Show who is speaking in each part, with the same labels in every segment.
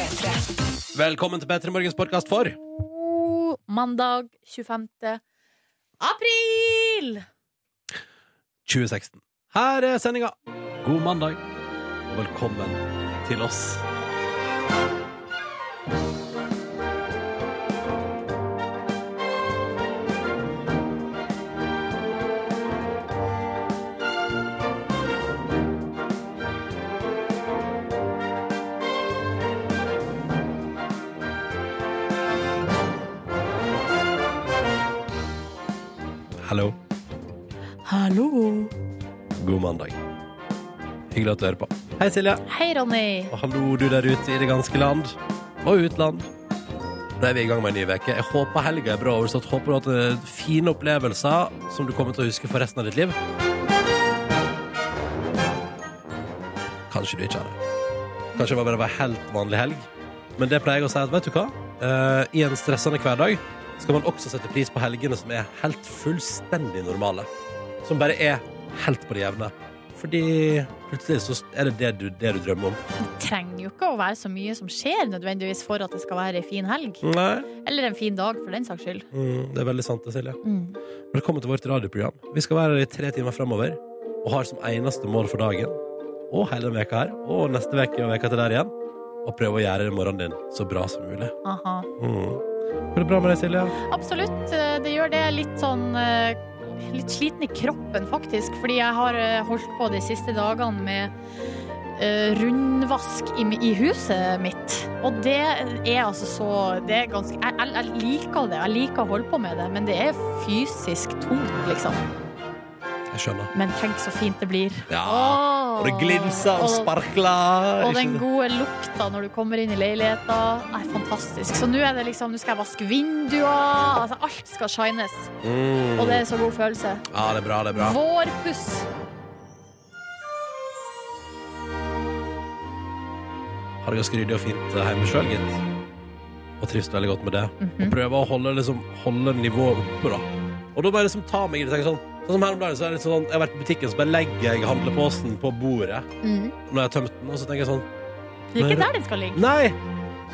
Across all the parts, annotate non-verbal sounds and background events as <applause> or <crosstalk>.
Speaker 1: Velkommen til P3 Morgens podkast for
Speaker 2: God mandag 25. april!
Speaker 1: 2016. Her er sendinga. God mandag, og velkommen til oss. Hallo.
Speaker 2: Hallo.
Speaker 1: God mandag. Hyggelig at du hører på. Hei, Silje.
Speaker 2: Hei, Ronny.
Speaker 1: Og hallo, du der ute i det ganske land. Og utland. Da er vi i gang med en ny uke. Jeg håper helga er bra overstått. Håper du har hatt eh, fine opplevelser som du kommer til å huske for resten av ditt liv. Kanskje du ikke har det. Kanskje det var bare en helt vanlig helg. Men det pleier jeg å si at vet du hva? Uh, I en stressende hverdag skal man også sette pris på helgene som er helt fullstendig normale. Som bare er helt på det jevne. Fordi plutselig så er det det du, det du drømmer om.
Speaker 2: Det trenger jo ikke å være så mye som skjer nødvendigvis for at det skal være ei en fin helg.
Speaker 1: Nei.
Speaker 2: Eller en fin dag, for den saks skyld.
Speaker 1: Mm, det er veldig sant, det, Silje.
Speaker 2: Mm.
Speaker 1: Velkommen til vårt radioprogram. Vi skal være her i tre timer fremover og har som eneste mål for dagen og hele denne veka her og neste uke og veka til der igjen å prøve å gjøre morgenen din så bra som mulig.
Speaker 2: Aha.
Speaker 1: Mm. Går det bra med deg, Silje?
Speaker 2: Absolutt. eh, Det gjør det litt sånn eh, Litt sliten i kroppen, faktisk. Fordi jeg har eh, holdt på de siste dagene med rundvask i, huset mitt. Og det er altså så Det er ganske jeg, jeg liker det. Jeg liker å holde på med det, men det er fysisk tungt, liksom.
Speaker 1: Jeg skjønner.
Speaker 2: Men tenk så fint det blir.
Speaker 1: Ja. Og det glinser og sparkler.
Speaker 2: Og den gode lukta når du kommer inn i leiligheta er fantastisk. Så nå er det liksom, nå skal jeg vaske vinduer. Altså, alt skal shines.
Speaker 1: mm.
Speaker 2: Og det er så god følelse.
Speaker 1: Ja, det er bra, det er bra.
Speaker 2: Vårpuss.
Speaker 1: Har det ganske ryddig og fint hjemme sjøl, gitt. Og trives veldig godt med det.
Speaker 2: Mhm.
Speaker 1: Og prøver å holde, liksom, holde nivået oppe, da. Og da bare liksom ta meg i det. Sånn, sånn som her om dagen, så er det litt sånn Jeg har vært i butikken, så bare legger jeg handleposen på bordet
Speaker 2: Mm.
Speaker 1: når jeg har tømt den, og så tenker jeg sånn
Speaker 2: Det er ikke der den skal ligge.
Speaker 1: Nei!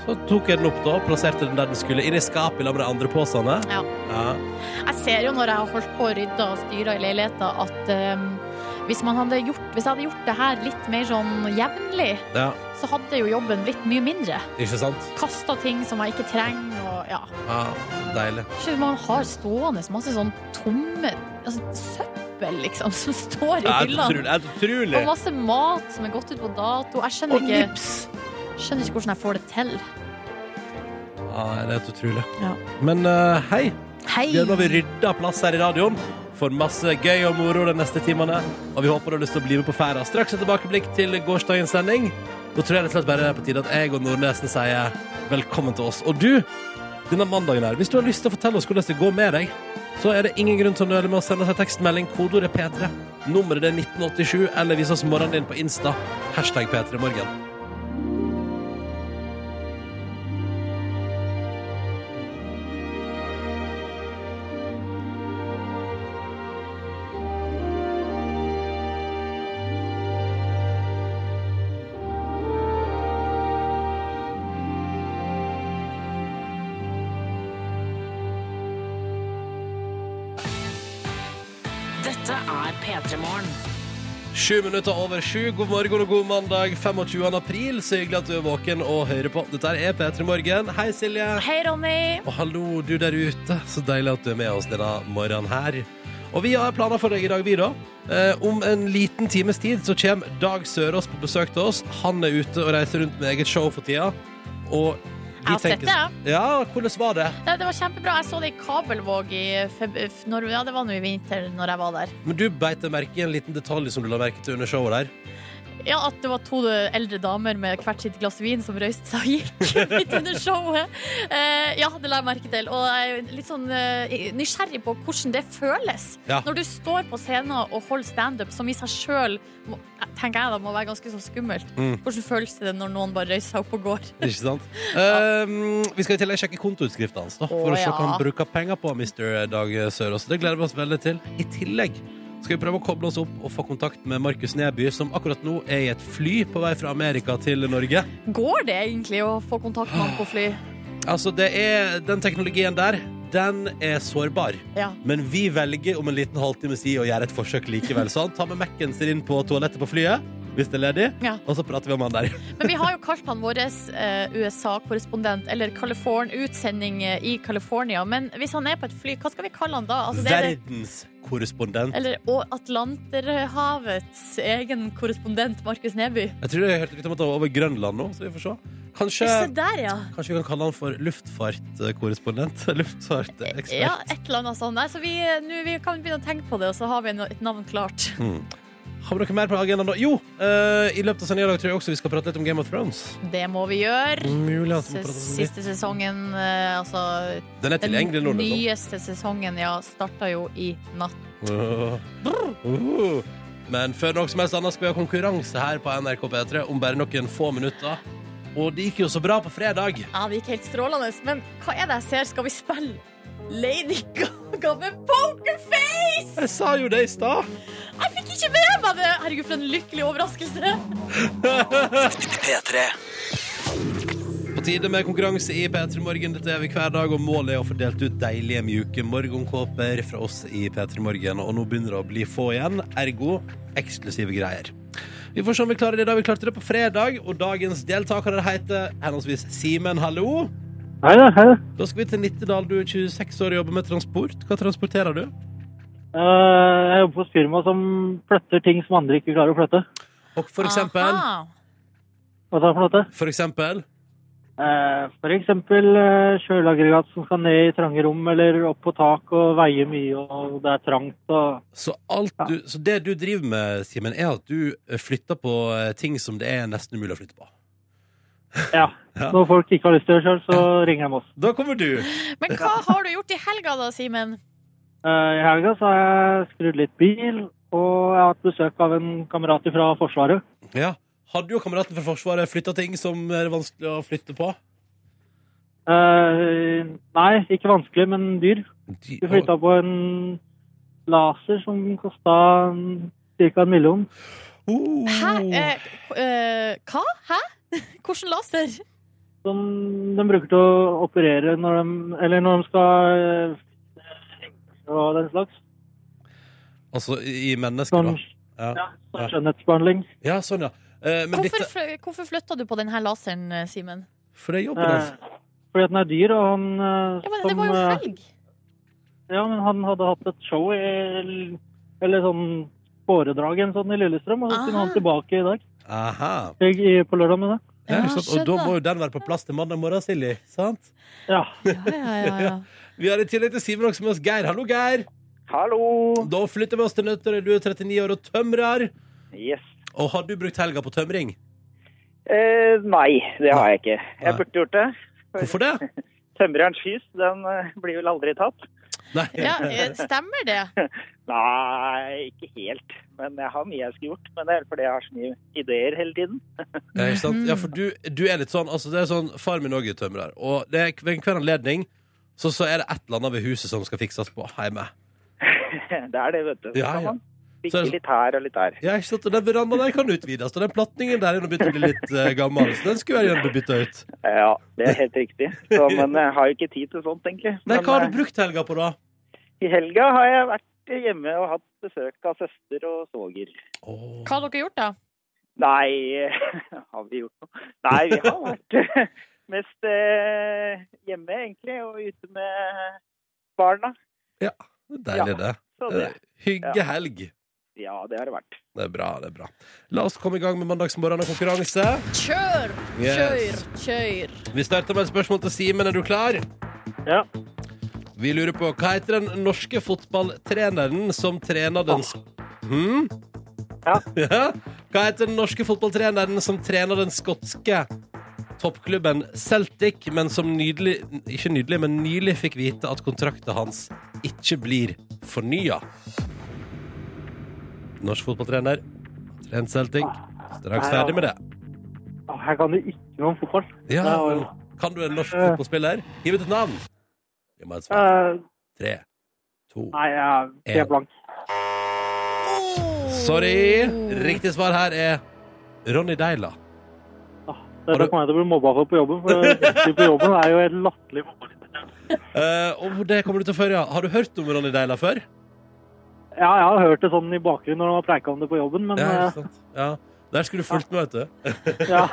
Speaker 1: Så tok jeg den opp, da, plasserte den der den skulle, inn i skapet sammen med de andre posene.
Speaker 2: Ja.
Speaker 1: Ja.
Speaker 2: Jeg ser jo når jeg har holdt på å rydde og styre i leiligheten at um, hvis, man hadde gjort, hvis jeg hadde gjort det her litt mer sånn jevnlig,
Speaker 1: ja.
Speaker 2: så hadde jo jobben blitt mye mindre.
Speaker 1: Ikke sant?
Speaker 2: Kasta ting som jeg ikke trenger, og ja.
Speaker 1: Ja, Deilig.
Speaker 2: Ikke Man har stående masse sånn tomme altså, søppel, liksom, som står i hyllene. Og masse mat som er gått ut på dato. Jeg skjønner
Speaker 1: Og
Speaker 2: ikke,
Speaker 1: nips!
Speaker 2: skjønner ikke hvordan jeg får det til.
Speaker 1: Ja, det er helt utrolig.
Speaker 2: Ja.
Speaker 1: Men uh, hei,
Speaker 2: Hei!
Speaker 1: vi har rydda plass her i radioen. For masse gøy og moro de neste timene. Og vi håper du har lyst til å bli med på ferda. Straks et tilbakeblikk til gårsdagens sending. Nå tror jeg rett og slett bare det er på tide at jeg og Nordnesen sier velkommen til oss. Og du, denne mandagen her, hvis du har lyst til å fortelle oss hvordan det går med deg, så er det ingen grunn til å nøle med å sende seg tekstmelding. Kodeordet er P3. Nummeret er 1987, eller vis oss morgenen din på Insta. Hashtag P3morgen. Sju minutter over sju. God morgen og god mandag 25. april. Så hyggelig at du er våken og hører på. Dette er P3 Morgen. Hei, Silje.
Speaker 2: Hei, Ronny!
Speaker 1: Og hallo, du der ute. Så deilig at du er med oss denne morgenen her. Og vi har planer for deg i dag, vi, da. Eh, om en liten times tid så kommer Dag Sørås på besøk til oss. Han er ute og reiser rundt med eget show for tida. Og
Speaker 2: Jeg har sett det.
Speaker 1: Ja, ja. hvordan var det?
Speaker 2: Det, det var kjempebra. Jeg så det i Kabelvåg i feb når, Ja, det var nå i vinter når jeg var der.
Speaker 1: Men du beit merke i en liten detalj som du la merke til under showet der.
Speaker 2: Ja, At det var to eldre damer med hvert sitt glass vin som røyste seg og gikk <laughs> midt under showet. Eh, ja, det la jeg merke til. Og jeg er litt sånn eh, nysgjerrig på hvordan det føles.
Speaker 1: Ja.
Speaker 2: Når du står på scenen og holder standup, som i seg sjøl tenker jeg da må være ganske så skummelt.
Speaker 1: Mm.
Speaker 2: Hvordan føles det når noen bare røyser seg opp og går?
Speaker 1: Ikke sant? <laughs> Um, vi skal i tillegg sjekke kontoutskriften hans, da, for
Speaker 2: Å,
Speaker 1: å se hva han bruker penger på, Mr. Dag Sørås. Det gleder vi oss veldig til. I tillegg skal vi prøve å koble oss opp og få kontakt med Markus Neby, som akkurat nå er i et fly på vei fra Amerika til Norge.
Speaker 2: Går det egentlig å få kontakt med han på fly?
Speaker 1: Altså, det er den teknologien der, den er sårbar.
Speaker 2: Ja.
Speaker 1: Men vi velger om en liten halvtime å gjøre et forsøk likevel. Sånn, ta med Mac-en sin inn på toalettet på flyet, hvis det er ledig,
Speaker 2: Ja.
Speaker 1: og så prater vi om han der.
Speaker 2: Men vi har jo kalt han vår eh, USA-korrespondent, eller utsending eh, i California. Men hvis han er på et fly, hva skal vi kalle han da? Altså, er
Speaker 1: Verdenskorrespondent.
Speaker 2: eller og Atlanterhavets egen korrespondent, Markus Neby.
Speaker 1: Jeg tror jeg hørte litt om at det var over Grønland nå, så vi får se. Kanskje,
Speaker 2: der, ja.
Speaker 1: kanskje vi kan kalle han for luftfartkorrespondent? Luftfartekspert. <laughs>
Speaker 2: Ja, et eller annet sånt. Nei, så vi, nu, vi kan begynne å tenke på det, og så har vi et navn klart.
Speaker 1: Har vi noe mer på agendaen da? Jo, eh, i løpet av sendinga i dag tror jeg også vi skal prate litt om Game of Thrones.
Speaker 2: Det må vi gjøre.
Speaker 1: Mulig at vi må prate om det.
Speaker 2: Siste sesongen, eh, altså
Speaker 1: Den er tilgjengelig nå, liksom.
Speaker 2: nyeste sesongen, ja, starta jo i natt.
Speaker 1: Uh, uh. Men før noe som helst annet skal vi ha konkurranse her på NRK P3 om bare noen få minutter. Og det gikk jo så bra på fredag.
Speaker 2: Ja, det gikk helt strålende. Men hva er det jeg ser? Skal vi spille Lady Gaga med Pokerface?
Speaker 1: Jeg sa jo det i stad!
Speaker 2: Jeg fikk ikke med meg det! Herregud, for en lykkelig overraskelse.
Speaker 3: P3.
Speaker 1: På tide med konkurranse i P3 Morgen. Dette er vi hver dag, og målet er å få delt ut deilige, mjuke morgenkåper fra oss i P3 Morgen. Og nå begynner det å bli få igjen, ergo eksklusive greier. Vi får se om vi klarer det da vi klarte det på fredag, og dagens deltakere heter henholdsvis Simen, hallo.
Speaker 4: Hei da, hei da.
Speaker 1: Da skal vi til Nittedal, du er 26 år og jobber med transport. Hva transporterer du?
Speaker 4: Eh, jeg jobber på et firma som flytter ting som andre ikke klarer å flytte.
Speaker 1: Og for eksempel,
Speaker 2: Aha.
Speaker 4: Hva sa jeg for noe?
Speaker 1: for eksempel
Speaker 4: Eh, for eksempel eh, kjøleaggregat som skal ned i trange rom, eller opp på tak og veie mye, og det er trangt. Og...
Speaker 1: så, alt du, så det du driver med, Simen, er at du flytter på eh, ting som det er nesten umulig å flytte på.
Speaker 4: Ja. <laughs>
Speaker 1: Ja.
Speaker 4: Når folk ikke har lyst til det sjøl, så ringer de oss.
Speaker 1: Da kommer du.
Speaker 2: Men hva har du gjort i helga da, Simen?
Speaker 4: Eh, I helga så har jeg skrudd litt bil, og jeg har hatt besøk av en kamerat fra Forsvaret.
Speaker 1: Ja. Hadde jo kameraten fra Forsvaret flytta ting som er vanskelig å flytte på?
Speaker 4: Uh, nei, ikke vanskelig, men dyr.
Speaker 1: De,
Speaker 4: Vi flytta på en laser som kosta ca. en million.
Speaker 1: Uh.
Speaker 2: Hæ? Uh, eh, hva? Hæ? <laughs> Hvordan laser?
Speaker 4: som de bruker til å operere når de, eller når de skal eh, og den slags.
Speaker 1: Altså i i mennesker,
Speaker 4: Sånn,
Speaker 1: da? Ja,
Speaker 4: ja, sånn skjønnhetsbehandling.
Speaker 1: ja sånn, ja. Eh, men
Speaker 2: Hvorfor,
Speaker 1: dette
Speaker 2: hvorfor flytta du på denne laseren, eh, Simen?
Speaker 1: For det er jobben hans.
Speaker 4: Eh, fordi at den er dyr, og han eh,
Speaker 2: Ja, men det var jo
Speaker 4: eh,
Speaker 2: helg.
Speaker 4: Ja, men han hadde hatt et show i Eller sånn foredrag en sånn i Lillestrøm, og så skulle han tilbake i dag.
Speaker 1: Aha.
Speaker 4: Jeg, i- på lørdag med det.
Speaker 1: Ja,
Speaker 2: Ja.
Speaker 1: Og da må jo den være på plass til mandag morgen, Silje. Sant?
Speaker 4: Ja. <laughs>
Speaker 2: Ja, ja, ja, ja. <laughs>
Speaker 1: Vi har i tillegg til Simen også med oss Geir. Hallo, Geir.
Speaker 5: Hallo!
Speaker 1: Da flytter vi oss til Nøtterøy. Du er 39 år og tømrer.
Speaker 5: Yes.
Speaker 1: Og har du brukt helga på tømring?
Speaker 5: Eh, nei, det har jeg ikke. Jeg burde gjort det.
Speaker 1: Hvorfor det? <laughs>
Speaker 5: Tømrerens hus, den eh, blir vel aldri tatt.
Speaker 1: Nei.
Speaker 2: ja eh, stemmer det? <laughs>
Speaker 5: Nei, ikke helt. Men jeg har mye jeg skulle gjort. Men det er fordi jeg har så mye ideer hele tiden.
Speaker 1: Ja, ikke sant? Ja, for du, du er litt sånn altså det er sånn, Far min òg er tømrer. Og det er, ved hver anledning så, så er det et eller annet ved huset som skal fikses på hjemme. <laughs>
Speaker 5: Det er det, vet du.
Speaker 1: Ja, ja.
Speaker 5: Man
Speaker 1: Så det-
Speaker 5: litt her og litt der.
Speaker 1: Ja, ikke sant? Og Den verandaen der kan utvides, og den platningen der er nå begynt å bli litt uh, gammel. Så den skulle jeg gjerne bytta ut.
Speaker 5: Ja, det er helt riktig. Så, <laughs> men jeg har jo ikke tid til sånt, egentlig.
Speaker 1: Nei,
Speaker 5: Men,
Speaker 1: Hva har
Speaker 5: eh,
Speaker 1: du brukt helga på, da?
Speaker 5: I helga har jeg vært hjemme og hatt besøk av søster og svoger.
Speaker 1: Oh.
Speaker 2: Hva har dere gjort, da?
Speaker 5: Nei, <laughs> har vi gjort noe? Nei, vi har vært mest eh, hjemme, egentlig, og ute med barna.
Speaker 1: Deilig, det.
Speaker 5: Så det,
Speaker 1: Hygge Hyggehelg.
Speaker 5: ja, det har det vært.
Speaker 1: Det er bra. det er bra La oss komme i gang med mandagsmorgen og konkurranse.
Speaker 2: Kjør! Kjør!
Speaker 1: Yes.
Speaker 2: Kjør!
Speaker 1: Vi starter med et spørsmål til Simen. Er du klar?
Speaker 4: Ja.
Speaker 1: Vi lurer på hva heter den norske fotballtreneren som trener den sk- hmm?
Speaker 4: Ja. <laughs>
Speaker 1: ja. Hva heter den norske fotballtreneren som trener den skotske toppklubben Celtic, men som nydelig, ikke nydelig, men nylig fikk vite at kontrakten hans ikke blir fornya? Norsk fotballtrener. Trent Celtic. Straks ferdig med det.
Speaker 4: Her kan du ikke noe om fotball.
Speaker 1: Ja, men Kan du en norsk fotballspiller? Hiv ut et navn. Vi må ha et svar.
Speaker 4: Eh,
Speaker 1: Tre, to
Speaker 4: nei, jeg er blank.
Speaker 1: Sorry. Riktig svar her er Ronny Deila. Du-
Speaker 4: Dette kommer jeg til å bli mobba for på jobben, for på jobben er jo helt latterlig.
Speaker 1: Eh, og det kommer du til å føre, ja. Har du hørt om Ronny Deila før?
Speaker 4: Ja, jeg har hørt det sånn i bakgrunnen når de har preika om det på jobben, men
Speaker 1: Ja,
Speaker 4: eh,
Speaker 1: sant? ja. Der skulle du fulgt med, vet du.
Speaker 4: ja.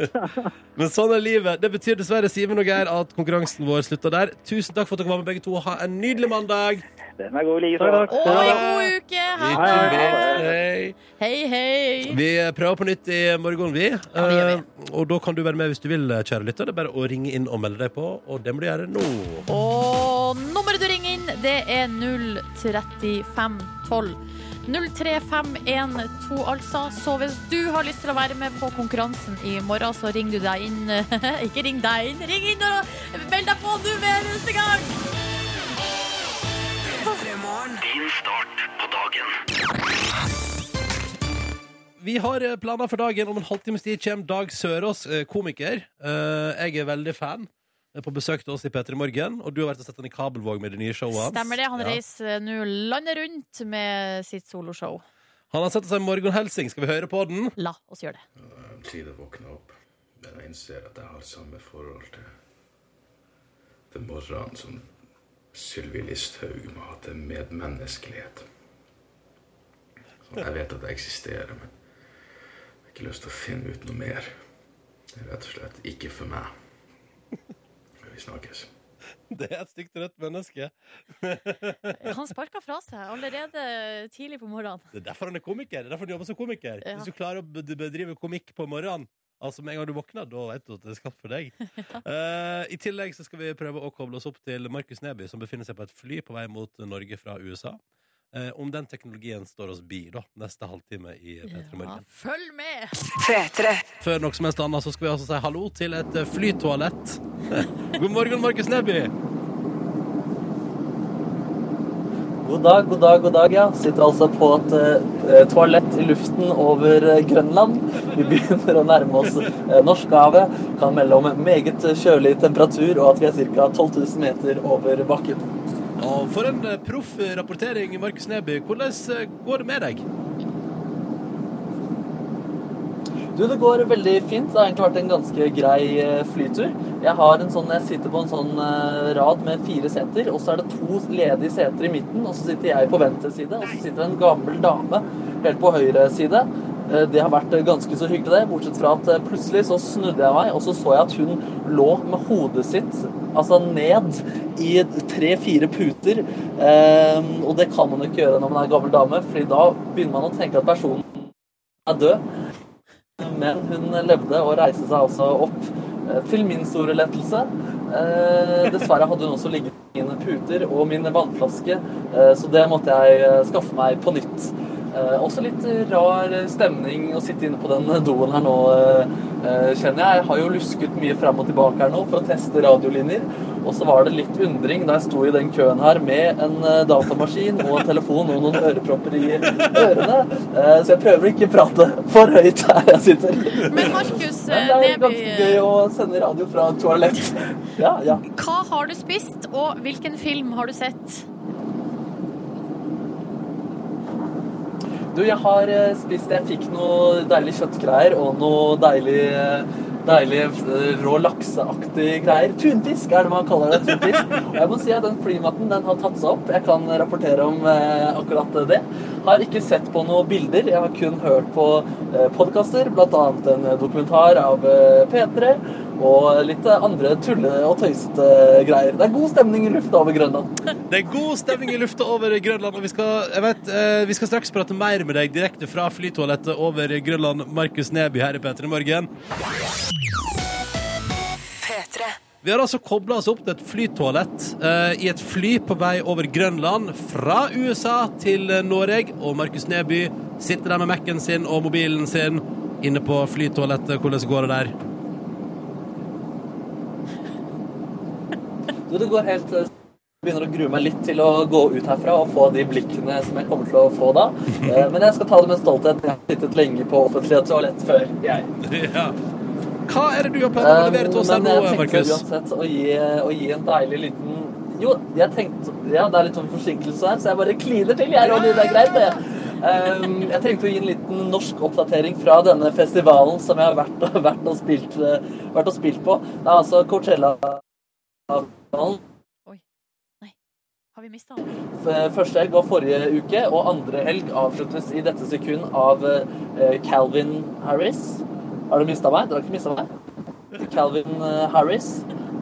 Speaker 4: <laughs>
Speaker 1: Men sånn er livet. Det betyr dessverre, Simen og Geir, at konkurransen vår slutter der. Tusen takk for at dere var med, begge to. Ha en nydelig mandag.
Speaker 5: Den er god like så.
Speaker 2: Og god uke! Ha det!
Speaker 1: Hei.
Speaker 2: Hei, hei.
Speaker 1: Vi prøver på nytt i morgen, vi.
Speaker 2: Ja, det gjør vi.
Speaker 1: Eh, og da kan du være med hvis du vil, kjære lytter. Det er bare å ringe inn og melde deg på, og det må du gjøre nå.
Speaker 2: Og nummeret du ringer det er 03512. 03512, altså. Så hvis du har lyst til å være med på konkurransen i morgen, så ring du deg inn. <laughs> Ikke ring deg inn, ring inn og meld deg på nå med neste gang!
Speaker 3: Din start på dagen.
Speaker 1: Vi har eh, planer for dagen. Om en halvtimes tid kommer Dag Sørås, eh, komiker. Eh, Jeg er veldig fan. På besøk til oss i P3 Morgen, og du har vært og sett han i Kabelvåg med det nye showet hans.
Speaker 2: Stemmer det. Han
Speaker 1: Ja.
Speaker 2: reiser nå landet rundt med sitt soloshow.
Speaker 1: Han har sett oss en morgenhelsing. Skal vi høre på den?
Speaker 2: La oss gjøre det.
Speaker 6: tid å våkne opp. Men jeg innser at jeg har samme forhold til, til morgenen som Sylvi Listhaug må ha til medmenneskelighet. Så jeg vet at jeg eksisterer, men jeg har ikke lyst til å finne ut noe mer. Det er rett og slett ikke for meg. Vi snakkes. <laughs>
Speaker 1: Det er et stygt rødt menneske. <laughs>
Speaker 2: Han sparka fra seg allerede tidlig på morgenen.
Speaker 1: Det er derfor han er komiker. Det er derfor han jobber som komiker.
Speaker 2: Ja.
Speaker 1: Hvis du klarer å bedrive komikk på morgenen, altså med en gang du våkner, da vet du at det er skapt for deg. <laughs> Eh, I tillegg så skal vi prøve å koble oss opp til Markus Neby, som befinner seg på et fly på vei mot Norge fra USA. Eh, om den teknologien står oss bi da, neste halvtime i P3
Speaker 2: Ja,
Speaker 1: Morgen.
Speaker 2: følg med!
Speaker 1: Før noe som helst annet så skal vi altså si hallo til et eh, flytoalett. <laughs> God morgen, Markus Neby.
Speaker 7: God dag, god dag, god dag, ja. Sitter altså på et eh, toalett i luften over eh, Grønland. Vi begynner å nærme oss eh, Norskehavet. Kan melde om meget kjølig temperatur og at vi er ca. 12 000 meter over bakken.
Speaker 1: Og for en eh, proff rapportering, Markus Neby. Hvordan eh, går det med deg?
Speaker 7: Du, det går veldig fint. Det har egentlig vært en ganske grei eh, flytur. Jeg, har en sånn, jeg sitter på en sånn rad med fire seter, og så er det to ledige seter i midten. Og så sitter jeg på venstre side, og så sitter en gammel dame helt på høyre side. Eh, Det har vært eh, ganske så hyggelig, det. Bortsett fra at eh, plutselig så snudde jeg meg, og så så jeg at hun lå med hodet sitt altså ned i tre-fire puter. Eh, og det kan man jo ikke gjøre når man er gammel dame, fordi da begynner man å tenke at personen er død. Men hun levde og reiste seg også opp eh, til min store lettelse. Dessverre hadde hun også ligget i mine puter og min vannflaske, så det måtte jeg skaffe meg på nytt. Eh, også litt rar stemning å sitte inne på den doen her nå, eh, eh, kjenner jeg. Jeg har jo lusket mye fram og tilbake her nå for å teste radiolinjer. Og så var det litt undring da jeg sto i den køen her med en eh, datamaskin og en telefon og noen ørepropper i ørene. Eh, Så jeg prøver ikke å prate for høyt her jeg sitter.
Speaker 2: Men Markus
Speaker 7: det er ganske gøy å sende radio fra toalett. Ja, ja.
Speaker 2: hva har du spist, og hvilken film har du sett?
Speaker 7: Du, jeg har eh, spist Jeg fikk noe deilig kjøttgreier og noe deilig eh, Deilig eh, rå lakseaktig greier. Tunfisk er det man kaller det. tunfisk. Og jeg må si at den flymatten den har tatt seg opp. Jeg kan rapportere om eh, akkurat det. Har ikke sett på noen bilder. Jeg har kun hørt på eh, podkaster, bl.a. en dokumentar av eh, P3 og litt andre tulle- og tøysete greier. Det er god stemning i lufta over Grønland. <laughs>
Speaker 1: Det er god stemning i lufta over Grønland, og vi skal, jeg vet, eh, vi skal straks prate mer med deg direkte fra flytoalettet over Grønland. Markus Neby her i P3 Morgen. Vi har altså kobla oss opp til et flytoalett eh, i et fly på vei over Grønland fra USA til Norge. Og Markus Neby sitter der med Mac-en sin og mobilen sin inne på flytoalettet. Hvordan går det der?
Speaker 7: Du, det går helt eh, begynner å grue meg litt til å gå ut herfra og få de blikkene som jeg kommer til å få da. <laughs> Eh, Men jeg skal ta det med stolthet. Jeg har sittet lenge på offentlig toalett før, jeg. <laughs>
Speaker 1: Ja. Hva er det du har planer å levere til oss her nå, Markus?
Speaker 7: jeg tenkte uansett å gi, å gi en deilig liten Jo, jeg tenkte Ja, det er litt sånn forsinkelse her, så jeg bare kliner til, jeg, Ronny. Det er greit, det. Um, jeg tenkte å gi en liten norsk oppdatering fra denne festivalen som jeg har vært, vært, og, spilt, eh, vært og spilt på. Det er altså Coachella-festivalen.
Speaker 2: Har vi mista den?
Speaker 7: Første helg var forrige uke, og andre helg avsluttes i dette sekund av eh, Calvin Harris. Har du mista meg? Dere har ikke mista meg? Calvin eh, Harris.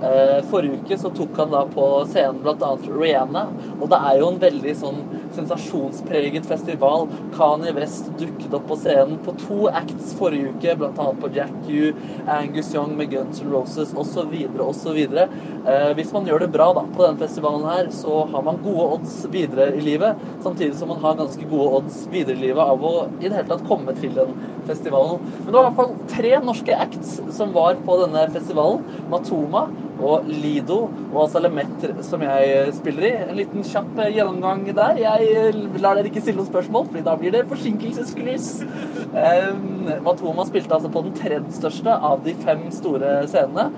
Speaker 7: Eh, forrige uke så tok han da på scenen bl.a. Rihanna, og det er jo en veldig sånn sensasjonspreget festival. Kanye West dukket opp på scenen på to acts forrige uke, bl.a. på Jack U, Angus Young med Guns N' Roses osv. osv. Eh, hvis man gjør det bra da på denne festivalen her, så har man gode odds videre i livet, samtidig som man har ganske gode odds videre i livet av å i det hele tatt komme til den festivalen. Men det var i hvert fall tre norske acts som var på denne festivalen. Matoma og Lido og altså Lemetter, som jeg spiller i. En liten kjapp eh, gjennomgang der. Jeg eh, lar dere ikke stille noen spørsmål, fordi da blir det forsinkelsesklys. Um, Matoma spilte altså på den tredje største av de fem store scenene.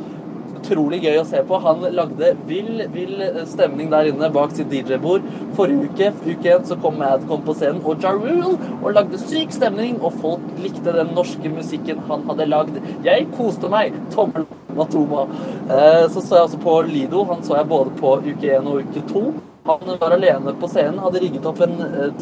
Speaker 7: Utrolig gøy å se på. Han lagde vill, vill stemning der inne bak sitt DJ-bord. Forrige uke uke 1 så kom Madcon på scenen og Ja Rule og lagde syk stemning, og folk likte den norske musikken han hadde lagd. Jeg koste meg. Tommel Matoma. Eh, så så jeg altså på Lido. Han så jeg både på uke én og uke to. Han var alene på scenen, hadde rigget opp en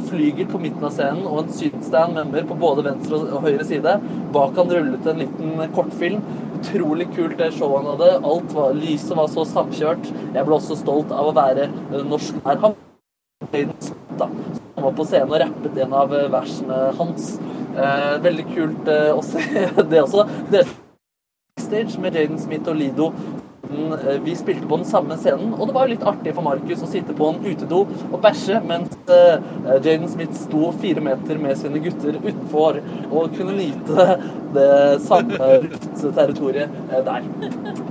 Speaker 7: flygel på midten av scenen og en sydstand member på både venstre og høyre side. Bak han rullet en liten kortfilm. Utrolig kult det showet han hadde. Alt var, lyset var så samkjørt. Jeg ble også stolt av å være eh, norsk der. Han som var på scenen og rappet en av eh, versene hans. Eh, veldig kult eh, å se det også. Det backstage med Jaden Smith og Lido. Mm, eh, Vi spilte på den samme scenen, og det var jo litt artig for Markus å sitte på en utedo og bæsje, mens eh, Jaden Smith sto fire meter med sine gutter utenfor og kunne nyte det samme luftterritoriet eh, der.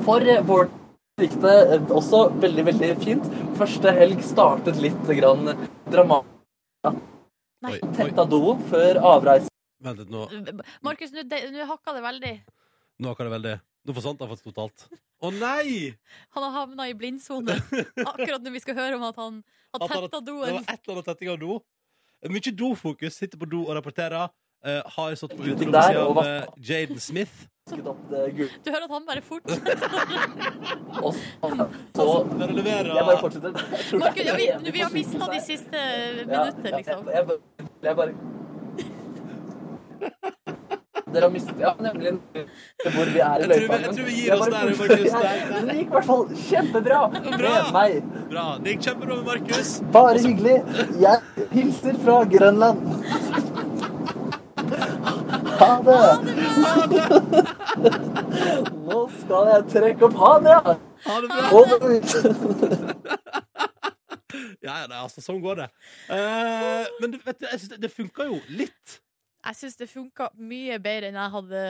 Speaker 7: For vårt vår gikk det eh, også veldig, veldig fint. Første helg startet litt grann dramatisk. Tetta do før avreise.
Speaker 1: Vent litt nå.
Speaker 2: Markus, nå hakka det veldig.
Speaker 1: Nå hakka det veldig Nå forsvant han faktisk totalt. Å nei!
Speaker 2: Han har havna i blindsone akkurat når vi skal høre om at han har tetta doen.
Speaker 1: Det var et eller annet tetting av do. Mye dofokus. Sitter på do og rapporterer. Uh, har stått på uterommet siden med Jaden Smith.
Speaker 2: Du hører at han bare fortsetter. <laughs>
Speaker 7: Og så,
Speaker 1: Dere leverer.
Speaker 7: Jeg bare fortsetter. Er
Speaker 2: Markus, ja, vi, vi har mista de siste minutter, liksom.
Speaker 7: Jeg, jeg, jeg, jeg bare Dere har mistet Ja, nemlig hvor vi er i løypa.
Speaker 1: jeg tror vi gir oss der, Markus.
Speaker 7: Det gikk i hvert fall kjempebra
Speaker 1: Bra.
Speaker 7: meg.
Speaker 1: Bra. Det gikk kjempebra med Markus.
Speaker 7: Bare hyggelig. Jeg hilser fra Grønland. Ha det. Nå skal jeg trekke opp Ha det, ja.
Speaker 1: Ha det bra.
Speaker 7: Over ut.
Speaker 1: Ja, ja, altså, sånn går det. Uh, men du, vet du, jeg synes det, det funka jo litt.
Speaker 2: Jeg syns det funka mye bedre enn jeg hadde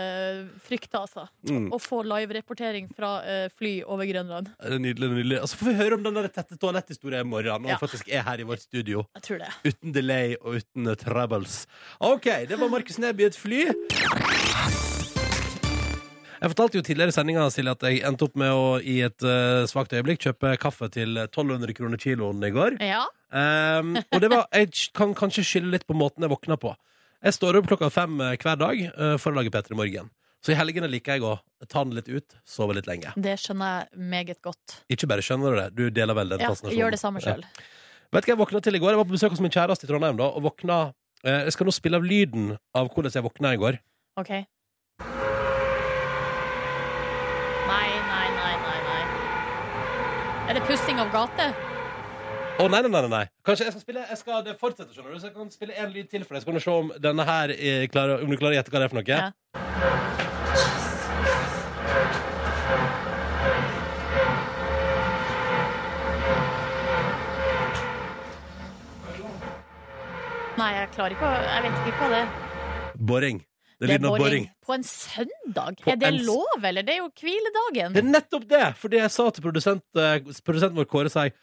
Speaker 2: frykta, altså.
Speaker 1: Mm.
Speaker 2: Å få live-rapportering fra uh, fly over Grønland.
Speaker 1: Det er nydelig, nydelig. Altså, får vi høre om den der tette toaletthistorien i morgen, når
Speaker 2: Ja.
Speaker 1: vi faktisk er her i vårt studio.
Speaker 2: Jeg tror det.
Speaker 1: Uten delay og uten uh, troubles. OK, det var Markus Neby i et fly. Jeg fortalte jo tidligere i sendinga at jeg endte opp med å i et uh, svakt øyeblikk kjøpe kaffe til 1200 kroner kiloen i går.
Speaker 2: Ja.
Speaker 1: Um, og det var, jeg kan kanskje skylde litt på måten jeg våkna på. Jeg står opp klokka fem eh, hver dag eh, for å lage P3 Morgen. Så i helgene liker jeg å ta den litt ut, sove litt lenge.
Speaker 2: Det skjønner jeg meget godt.
Speaker 1: Ikke bare skjønner du det, du deler vel den
Speaker 2: Ja,
Speaker 1: fascinasjonen.
Speaker 2: gjør det samme sjøl.
Speaker 1: Vet du hva jeg våkna til i går? Jeg var på besøk hos min kjæreste i Trondheim da, og våkna eh, Jeg skal nå spille av lyden av hvordan jeg våkna i går.
Speaker 2: OK. Nei, nei, nei, nei, nei. Er det pussing av gate?
Speaker 1: Å, nei, nei, nei, nei. Kanskje jeg skal spille Jeg skal det fortsette, skjønner du. Så jeg kan spille en lyd til for deg, så kan du se om denne her er klarer, Om du klarer å gjette hva det er for noe.
Speaker 2: Ja. Nei, jeg klarer ikke å Jeg vet ikke hva det er.
Speaker 1: Boring. Det er lyden av boring.
Speaker 2: På en søndag?
Speaker 1: På
Speaker 2: er det
Speaker 1: en s-
Speaker 2: lov, eller? Det er jo hviledagen.
Speaker 1: Det er nettopp det! Fordi jeg sa til produsent, eh, produsenten vår Kåre sa jeg,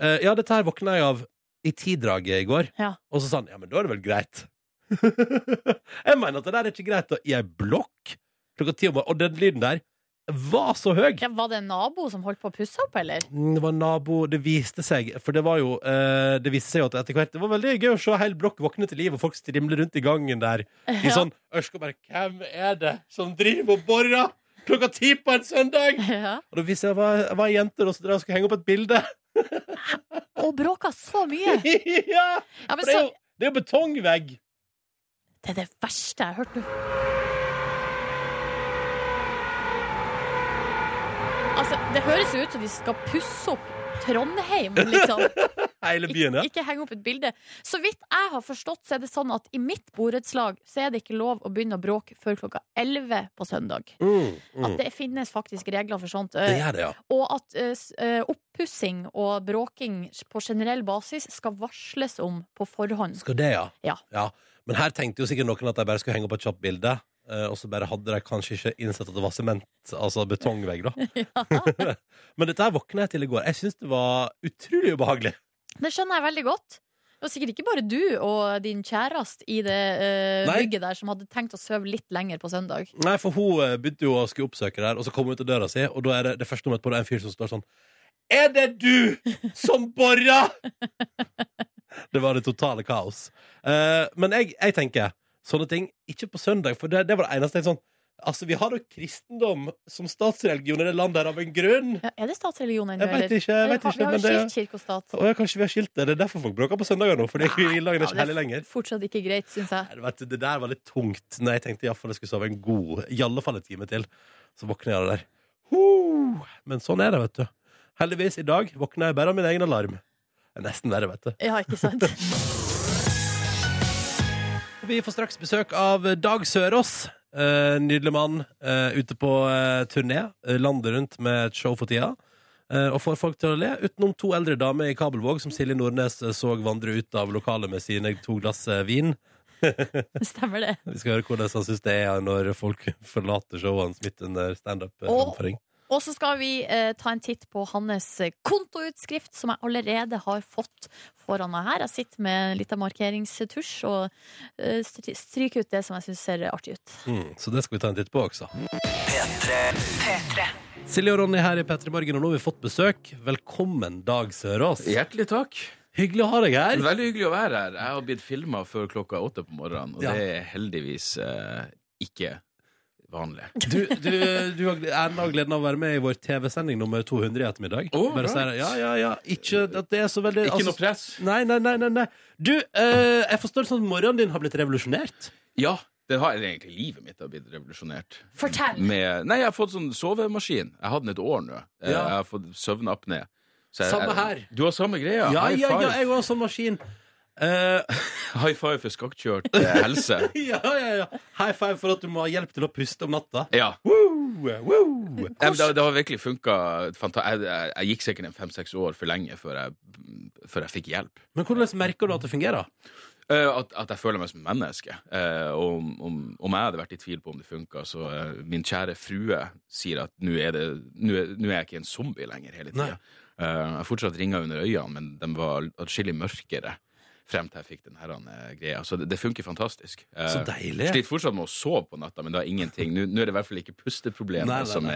Speaker 1: eh, Ja, dette her våkna jeg av i tidraget i går.
Speaker 2: Ja.
Speaker 1: Og så sa han ja, men da er det vel greit. <laughs> jeg mener at det der er ikke greit. da. I ei blokk klokka ti om morgenen. Og den lyden der var så høy.
Speaker 2: Ja, var det en nabo som holdt på å pusse opp, eller?
Speaker 1: Mm, Det var nabo, det viste seg For det var jo eh, Det viste seg jo at etter hvert Det var veldig gøy å se hel blokk våkne til liv, og folk strimle rundt i gangen der i sånn Ørsk og bare Hvem er det som driver og borer klokka ti på en søndag?
Speaker 2: Ja.
Speaker 1: Og da viste jeg var, var ei jente som skulle henge opp et bilde.
Speaker 2: Og bråka så mye! <laughs>
Speaker 1: ja!
Speaker 2: Ja,
Speaker 1: For
Speaker 2: men
Speaker 1: det er jo, det er jo betongvegg.
Speaker 2: det er det verste jeg har hørt nå. Altså, det høres jo ut som de skal pusse opp Trondheim, liksom. <laughs>
Speaker 1: Hele byen, ja.
Speaker 2: Ikke, ikke henge opp et bilde. Så vidt jeg har forstått, så er det sånn at i mitt borettslag så er det ikke lov å begynne å bråke før klokka 11 på søndag.
Speaker 1: Mm, mm.
Speaker 2: At det finnes faktisk regler for sånt.
Speaker 1: Det gjør det, ja.
Speaker 2: Og at uh, oppussing og bråking på generell basis skal varsles om på forhånd.
Speaker 1: Skal det, ja.
Speaker 2: Ja.
Speaker 1: Men her tenkte jo sikkert noen at de bare skulle henge opp et kjapt bilde. Eh, Og så bare hadde de kanskje ikke innsett at det var sement, altså betongvegg, da. <laughs> <laughs> Men dette her våkna jeg til i går. Jeg syns det var utrolig ubehagelig.
Speaker 2: Det skjønner jeg veldig godt. Det var sikkert ikke bare du og din kjæreste i det
Speaker 1: uh,
Speaker 2: bygget der som hadde tenkt å sove litt lenger på søndag.
Speaker 1: Nei, for hun eh, begynte jo å skulle oppsøke der, og så kom hun ut av døra si, og da er det, det første hun møter på, det er en fyr som står sånn Er det du som borer?! <laughs> det var det totale kaos. Uh, men jeg, jeg tenker sånne ting ikke på søndag, for det, det var det eneste jeg sånn Altså, vi har jo kristendom som statsreligion i det landet her av en grunn.
Speaker 2: Ja, er det statsreligion ennå,
Speaker 1: Jeg vet ikke, jeg vet
Speaker 2: Vi har jo skilt kirke og stat.
Speaker 1: Å ja, kanskje vi har skilt det. Det er derfor folk bråker på søndager nå. Fordi grunnlaget <laughs> er ikke hellig lenger.
Speaker 2: Fortsatt ikke greit, syns jeg.
Speaker 1: Nei, vet du, Det der var litt tungt. Når jeg tenkte i hvert fall jeg skulle sove en god I alle fall en time til. Så våkner jeg av det der. Huh. Men sånn er det, vet du. Heldigvis, i dag våkner jeg bare av min egen alarm. Det er nesten verre, vet du.
Speaker 2: Ja, ikke sant? <laughs>
Speaker 1: Vi får straks besøk av Dag Sørås. Uh, nydelig mann uh, ute på uh, turné landet rundt med et show for tida. Og får folk til å le, utenom to eldre damer i Kabelvåg som Silje Nordnes så vandre ut av lokalet med sine to glass vin.
Speaker 2: Stemmer det. <laughs>
Speaker 1: Vi skal høre hvordan han syns det er når folk forlater showene midt under standup-framføring.
Speaker 2: Og så skal vi eh, ta en titt på hans eh, kontoutskrift, som jeg allerede har fått foran meg her. Jeg sitter med en liten markeringstusj og eh, stryker ut det som jeg syns ser artig ut.
Speaker 1: Mm, så det skal vi ta en titt på også. Silje og Ronny her i P3 Morgen, og nå har vi fått besøk. Velkommen, Dag Sørås.
Speaker 8: Hjertelig takk.
Speaker 1: Hyggelig å ha deg her.
Speaker 8: Veldig hyggelig å være her. Jeg har blitt filma før klokka åtte på morgenen, og
Speaker 1: Ja.
Speaker 8: det er heldigvis eh, ikke vanlig.
Speaker 1: Du, du, du har æren og gleden av å være med i vår TV-sending nummer 200 i ettermiddag.
Speaker 8: Oh,
Speaker 1: Bare si. Ja, ja, ja. Ikke at det er så veldig
Speaker 8: Ikke
Speaker 1: altså-
Speaker 8: noe press.
Speaker 1: Nei, nei, nei, nei, nei. Du, eh, jeg forstår det sånn at morgenen din har blitt revolusjonert.
Speaker 8: Ja, det har egentlig livet mitt har blitt revolusjonert.
Speaker 2: Fortell!
Speaker 8: Med, nei, jeg har fått sånn sovemaskin. Jeg hadde den et år nå. Eh,
Speaker 1: Ja.
Speaker 8: Jeg har fått søvnapné. Så jeg-
Speaker 1: Samme
Speaker 8: jeg-
Speaker 1: her.
Speaker 8: Du har samme greia?
Speaker 1: Ja,
Speaker 8: High
Speaker 1: ja,
Speaker 8: five.
Speaker 1: ja, jeg har sånn maskin. Eh, <laughs>
Speaker 8: High five for skakkjørt <laughs> helse.
Speaker 1: ja, ja, ja. High five for at du må ha hjelp til å puste om natta.
Speaker 8: Ja.
Speaker 1: Woo, woo.
Speaker 8: Nei, men det, det har virkelig funka. Jeg, jeg, jeg gikk sikkert en fem-seks år for lenge før jeg, før jeg fikk hjelp.
Speaker 1: Men hvordan merker du at det fungerer?
Speaker 8: Eh, at, at jeg føler meg som menneske. Eh, og om, om, om jeg hadde vært i tvil på om det funka, så eh, min kjære frue sier at nå er, er, er jeg ikke en zombie lenger hele tida. Eh, jeg fortsatt ringer under øynene, men de var atskillig mørkere frem til jeg fikk den her eh, greia. Så det, det funker fantastisk. Eh,
Speaker 1: Så deilig.
Speaker 8: Sliter fortsatt med å sove på natta, men det er ingenting. Nå, nå er det i hvert fall ikke pusteproblemer
Speaker 1: Nei, nei,
Speaker 8: Som,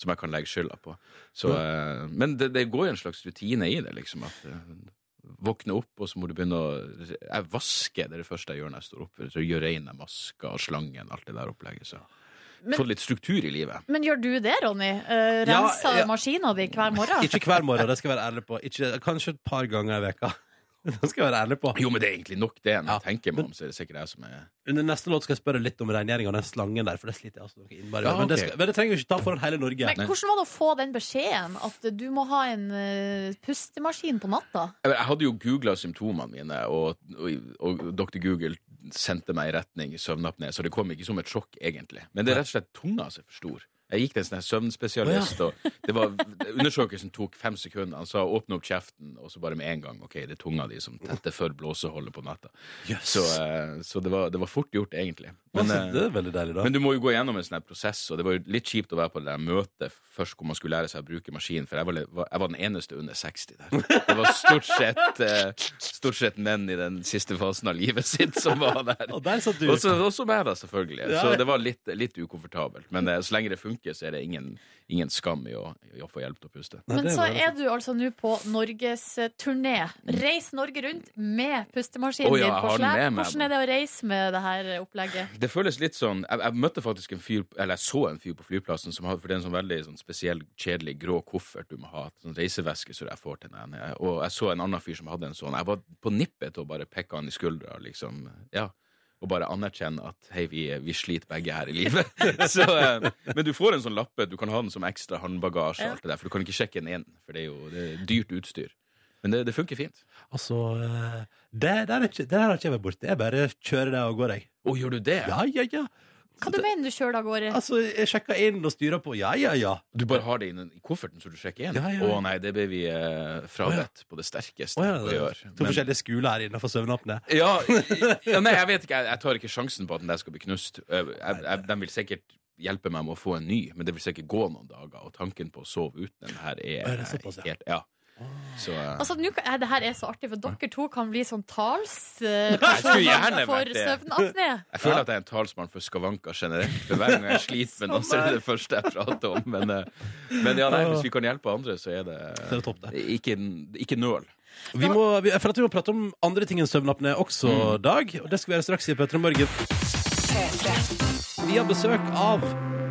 Speaker 8: som jeg kan legge skylda på. Så, eh, men det, det går jo en slags rutine i det, liksom. At Våkne opp, og så må du begynne å Jeg vasker, det det første jeg gjør når jeg står opp. Så gjør rein maska og slangen, alt det der opplegget. Så
Speaker 2: Men-
Speaker 8: få litt struktur i livet.
Speaker 2: Men gjør du det, Ronny? Uh,
Speaker 1: Ja,
Speaker 2: Renser
Speaker 1: ja.
Speaker 2: maskina di hver morgen?
Speaker 1: Ikke hver morgen, det skal jeg være ærlig på. Ikke, kanskje et par ganger i veka. <laughs> Det skal jeg være ærlig på.
Speaker 8: Jo, men det er egentlig nok det. Når
Speaker 1: Ja,
Speaker 8: jeg tenker meg om, så er det sikkert jeg som er
Speaker 1: Under neste låt skal jeg spørre litt om rengjøringa av den slangen der, for det sliter jeg altså noe innmari
Speaker 8: Ja,
Speaker 1: med. Men, det skal- men det trenger vi ikke ta foran hele Norge.
Speaker 2: Men hvordan var det å få den beskjeden? At du må ha en uh, pustemaskin på natta?
Speaker 8: Jeg hadde jo googla symptomene mine, og, og, og Dr. Google sendte meg i retning søvnapné, så det kom ikke som et sjokk, egentlig. Men det er rett og slett tunga som er for stor. Jeg gikk til en sånn her søvnspesialist, og det var, undersøkelsen tok fem sekunder. Han sa åpne opp kjeften, og så bare med en gang. OK, det er tunga di som tetter for blåseholdet på natta.
Speaker 1: Yes.
Speaker 8: Så, eh, så det, var, det var fort gjort, egentlig. Men,
Speaker 1: Altså,
Speaker 8: eh,
Speaker 1: det er veldig deilig, da.
Speaker 8: men du må jo gå gjennom en sånn her prosess, og det var jo litt kjipt å være på det der møtet først hvor man skulle lære seg å bruke maskin, for jeg var, jeg var den eneste under 60 der. Det var stort sett, eh, stort sett menn i den siste fasen av livet sitt som var der.
Speaker 1: Og der satt du.
Speaker 8: Også, også meg, da, selvfølgelig.
Speaker 1: Ja,
Speaker 8: Så det var litt, litt ukomfortabelt. Men så lenge det funker, funker, så er det ingen, ingen skam i å, i å få hjelp til å puste.
Speaker 2: Men så er du altså nå på norgesturné. Reis Norge rundt med pustemaskinen
Speaker 8: oh, ja,
Speaker 2: din på slep. Hvordan er det å reise med det her opplegget?
Speaker 8: Det føles litt sånn Jeg, jeg møtte faktisk en fyr Eller jeg så en fyr på flyplassen som hadde For det er en sånn veldig sånn spesiell, kjedelig grå koffert du må ha. Sånn reiseveske som jeg får til den. Og jeg så en annen fyr som hadde en sånn. Jeg var på nippet til å bare pekke han i skuldra, liksom. Ja. Og bare anerkjenne at hei, vi, vi sliter begge her i livet. <laughs> så, eh, men du får en sånn lappe. Du kan ha den som ekstra håndbagasje, og alt det der, for du kan ikke sjekke den inn. For det er jo det er dyrt utstyr. Men det, det funker fint.
Speaker 1: Altså, eh, det, der er har ikke jeg vært borti. Jeg bare kjører det og gårde, jeg.
Speaker 8: Å, gjør du det?
Speaker 1: Ja, ja, ja.
Speaker 2: Hva du mener du sjøl av gårde?
Speaker 1: Altså, jeg sjekker inn og styrer på. Ja, ja, ja.
Speaker 8: Du bare har det inn i kofferten så du sjekker inn?
Speaker 1: Ja, ja,
Speaker 8: Å
Speaker 1: ja.
Speaker 8: nei, det ble vi eh, frabedt på det sterkeste
Speaker 1: Å ja,
Speaker 8: å
Speaker 1: det
Speaker 8: gjøre.
Speaker 1: to forskjellige skoler her innenfor søvnapne. <laughs>
Speaker 8: Ja, ja, nei, jeg vet ikke. Jeg, jeg tar ikke sjansen på at den der skal bli knust. Jeg, jeg, jeg, de vil sikkert hjelpe meg med å få en ny, men det vil sikkert gå noen dager. Og tanken på å sove uten den her er,
Speaker 1: Er ja?
Speaker 8: helt Ja. Så eh,
Speaker 2: Altså, nu, kan- eh, det her er så artig, for dere to kan bli sånn
Speaker 8: skulle gjerne
Speaker 2: talspersoner for
Speaker 8: vært det.
Speaker 2: søvnapné.
Speaker 8: jeg føler at jeg er en talsmann for skavanker generelt. For hver gang jeg sliter med noe, så er det det første jeg prater om. Men, eh, men ja, nei, hvis vi kan hjelpe andre, så er det,
Speaker 1: Så er det topp, det.
Speaker 8: ikke, ikke nøl.
Speaker 1: Vi må, vi, jeg føler at vi må prate om andre ting enn søvnapné også,
Speaker 8: Mm.
Speaker 1: Dag. Og det skal vi gjøre straks i Petra Morgen. Vi har besøk av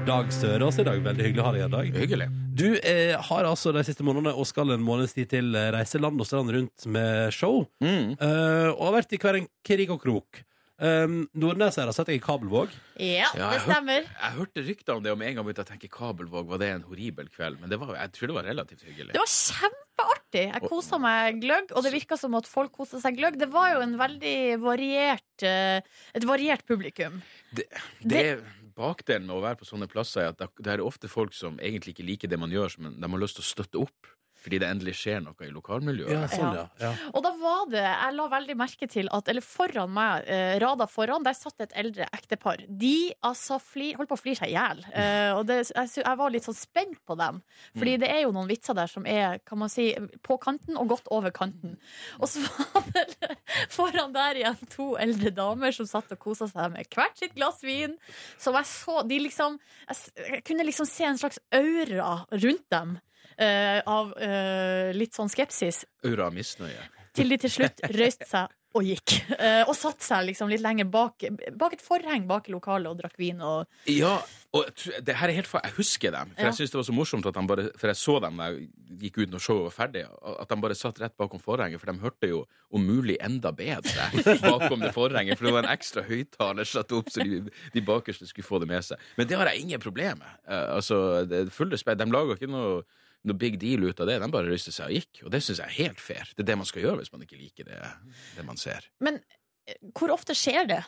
Speaker 1: Dag Sørås i dag. Veldig hyggelig å ha deg her, Dag.
Speaker 8: Hyggelig.
Speaker 1: Du eh, har altså de siste månedene og skal en måneds tid til eh, reise land og strand rundt med show.
Speaker 8: Mm.
Speaker 1: Eh, og har vært i hver en krig og krok. Um, Nordnes her har sett deg i Kabelvåg.
Speaker 2: Ja,
Speaker 8: Ja,
Speaker 2: det
Speaker 8: stemmer.
Speaker 2: stemmer.
Speaker 8: Jeg hørte rykter om det, og med en gang begynte jeg å tenke Kabelvåg. Var det en horribel kveld? Men det var, jeg tror det var relativt hyggelig.
Speaker 2: Det var kjempeartig. Jeg kosa meg gløgg, og det virka som at folk kosa seg gløgg. Det var jo en veldig variert eh, et variert publikum.
Speaker 8: Det, det er Bakdelen med å være på sånne plasser er at det- er ofte folk som egentlig ikke liker det man gjør, men de har lyst til å støtte opp. Fordi det endelig skjer noe i lokalmiljøet.
Speaker 1: Ja, sånn, ja. ja.
Speaker 2: Og da var det, jeg la veldig merke til at Eller foran meg, eh, rada foran, der satt et eldre ektepar. De altså flir, holdt på å flire seg i hjel. <laughs> Eh, og det, jeg, jeg var litt sånn spent på dem. Fordi det er jo noen vitser der som er kan man si, på kanten og godt over kanten. Og så var det <laughs> foran der igjen to eldre damer som satt og kosa seg med hvert sitt glass vin. Som jeg så de liksom, jeg, jeg kunne liksom se en slags aura rundt dem. Eh, av eh, litt sånn skepsis.
Speaker 8: Aura misnøye.
Speaker 2: Til de til slutt røyste seg og gikk. Uh, og satte seg liksom litt lenger bak, bak et forheng bak i lokalet og drakk vin. Og,
Speaker 8: Ja, og det her er helt for, Jeg husker dem. For
Speaker 2: Ja.
Speaker 8: jeg synes det var så morsomt at de bare For jeg så dem da jeg gikk ut når showet var ferdig, at de bare satt rett bakom forhenget, for de hørte jo om mulig enda bedre <laughs> bakom det forhenget. For det var en ekstra høyttaler satt opp, så de, de bakerste skulle få det med seg. Men det har jeg ingen problem med. Uh, altså, det er full respekt. De lager ikke noe noe big deal ut av det. De bare ryste seg og gikk. Og det syns jeg er helt fair. Det er det man skal gjøre hvis man ikke liker det, det man ser.
Speaker 2: men eh, hvor ofte skjer det?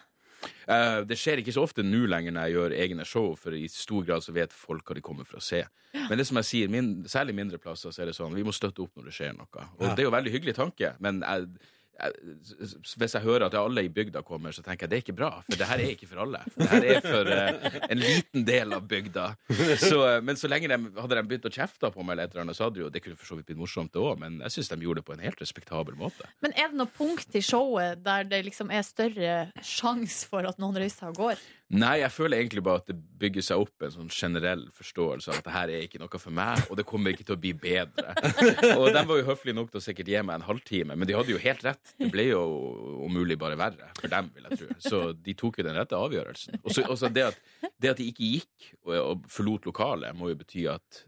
Speaker 8: Uh, det skjer ikke så ofte nå lenger når jeg gjør egne show, for i stor grad så vet folk hva de kommer for å se. Men det som jeg sier, min, særlig mindre plasser, så er det sånn vi må støtte opp når det skjer noe. Og
Speaker 1: Ja.
Speaker 8: det er jo veldig hyggelig tanke, men jeg, jeg, hvis jeg hører at alle i bygda kommer, så tenker jeg det er ikke bra, for det her er ikke for alle. Det her er for uh, en liten del av bygda. Så, eh, men så lenge de hadde de begynt å kjefte på meg, eller et eller annet, så hadde jo det kunne for så vidt blitt morsomt det òg, men jeg syns de gjorde det på en helt respektabel måte.
Speaker 2: Men er det noe punkt i showet der det liksom er større sjanse for at noen røyser og går?
Speaker 8: Nei, jeg føler egentlig bare at det bygger seg opp en sånn generell forståelse av at det her er ikke noe for meg, og det kommer ikke til å bli bedre. <laughs> Og de var jo høflige nok til å sikkert gi meg en halvtime, men de hadde jo helt rett. Det ble jo om mulig bare verre for dem, vil jeg tro. Så de tok jo den rette avgjørelsen. Og så- det, det at de ikke gikk og, og forlot lokalet, må jo bety at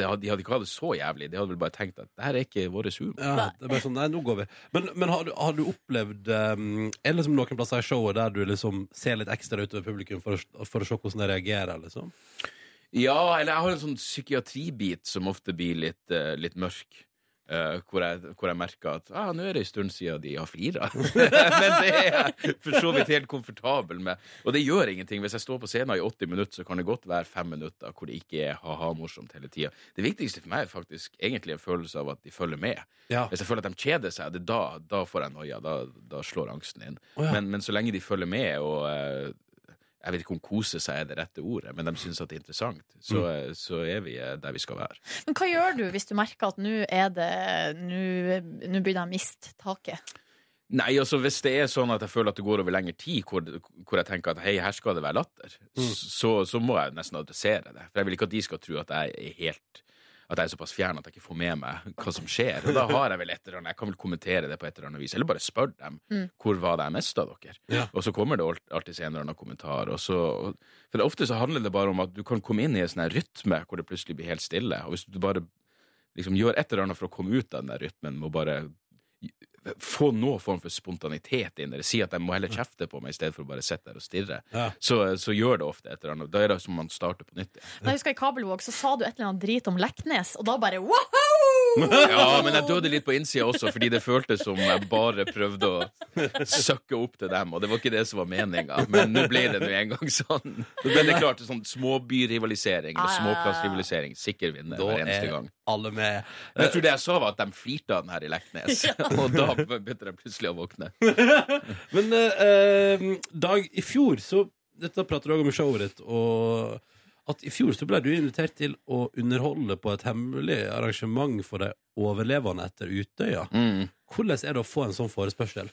Speaker 8: de hadde ikke hatt det så jævlig. De hadde vel bare tenkt at det her er ikke vår humor.
Speaker 1: Ja, det er bare sånn, nei, nå går vi. Men, men har, du, har du opplevd um, Er det liksom noen plasser i showet der du liksom ser litt ekstra utover publikum for å, for å se hvordan de reagerer? liksom?
Speaker 8: Ja, eller jeg har en sånn psykiatribit som ofte blir litt, uh, litt mørk. Eh, hvor, jeg, hvor merker at ah, nå er det en stund siden de har flira. <laughs> Men det er jeg for så vidt helt komfortabel med. Og det gjør ingenting. Hvis jeg står på scenen i 80 minutter, så kan det godt være fem minutter hvor det ikke er ha-ha-morsomt hele tida. Det viktigste for meg er faktisk egentlig en følelse av at de følger med.
Speaker 1: Ja.
Speaker 8: Hvis jeg føler at de kjeder seg, det da, da får jeg noia. Da, da slår angsten inn.
Speaker 1: Oh, ja.
Speaker 8: men, men så lenge de følger med og eh, jeg vet ikke om kose seg er det rette ordet, men de syns at det er interessant, så,
Speaker 1: Mm.
Speaker 8: eh, så er vi eh, der vi skal være.
Speaker 2: Men hva gjør du hvis du merker at nå er det Nå begynner jeg å miste taket?
Speaker 8: Nei, altså hvis det er sånn at jeg føler at det går over lengre tid, hvor, hvor jeg tenker at hei, her skal det være latter, så, så må jeg nesten adressere det. For jeg vil ikke at de skal tro at jeg er helt at jeg er såpass fjern at jeg ikke får med meg hva som skjer. Og da har jeg vel et eller annet, jeg kan vel kommentere det på et eller annet vis, eller bare spørre dem hvor var det jeg mista dere?
Speaker 1: Ja.
Speaker 8: Og så kommer det alltid en eller annen kommentar. Og så, for ofte så handler det bare om at du kan komme inn i en sånn rytme hvor det plutselig blir helt stille. Og hvis du bare liksom gjør et eller annet for å komme ut av den der rytmen, må bare få noe form for spontanitet inn, eller si at jeg må heller kjefte på meg i stedet for å bare sitte der og stirre,
Speaker 1: Ja.
Speaker 8: så, så gjør det ofte et eller annet. Da er det som man starter på nytt igjen.
Speaker 2: Jeg husker I Kabelvåg så sa du et eller annet drit om Leknes, og da bare wow! <laughs>
Speaker 8: Ja, men jeg døde litt på innsida også, fordi det føltes som jeg bare prøvde å søkke opp til dem, og det var ikke det som var meninga. Men nå ble det nå en gang sånn. Nå ble det klart sånn småbyrivalisering
Speaker 2: Ja, ja, ja.
Speaker 8: småplassrivalisering. Sikker vinner hver eneste gang.
Speaker 1: alle med.
Speaker 8: Men jeg tror det jeg sa, var at de flirte av den her i Leknes, <laughs> <laughs> og da begynte de plutselig å våkne.
Speaker 1: Men eh, eh, Dag, i fjor så Dette prater du også om i showet ditt, og at i fjor så ble du invitert til å underholde på et hemmelig arrangement for de overlevende etter Utøya.
Speaker 8: Mm.
Speaker 1: Hvordan er det å få en sånn forespørsel?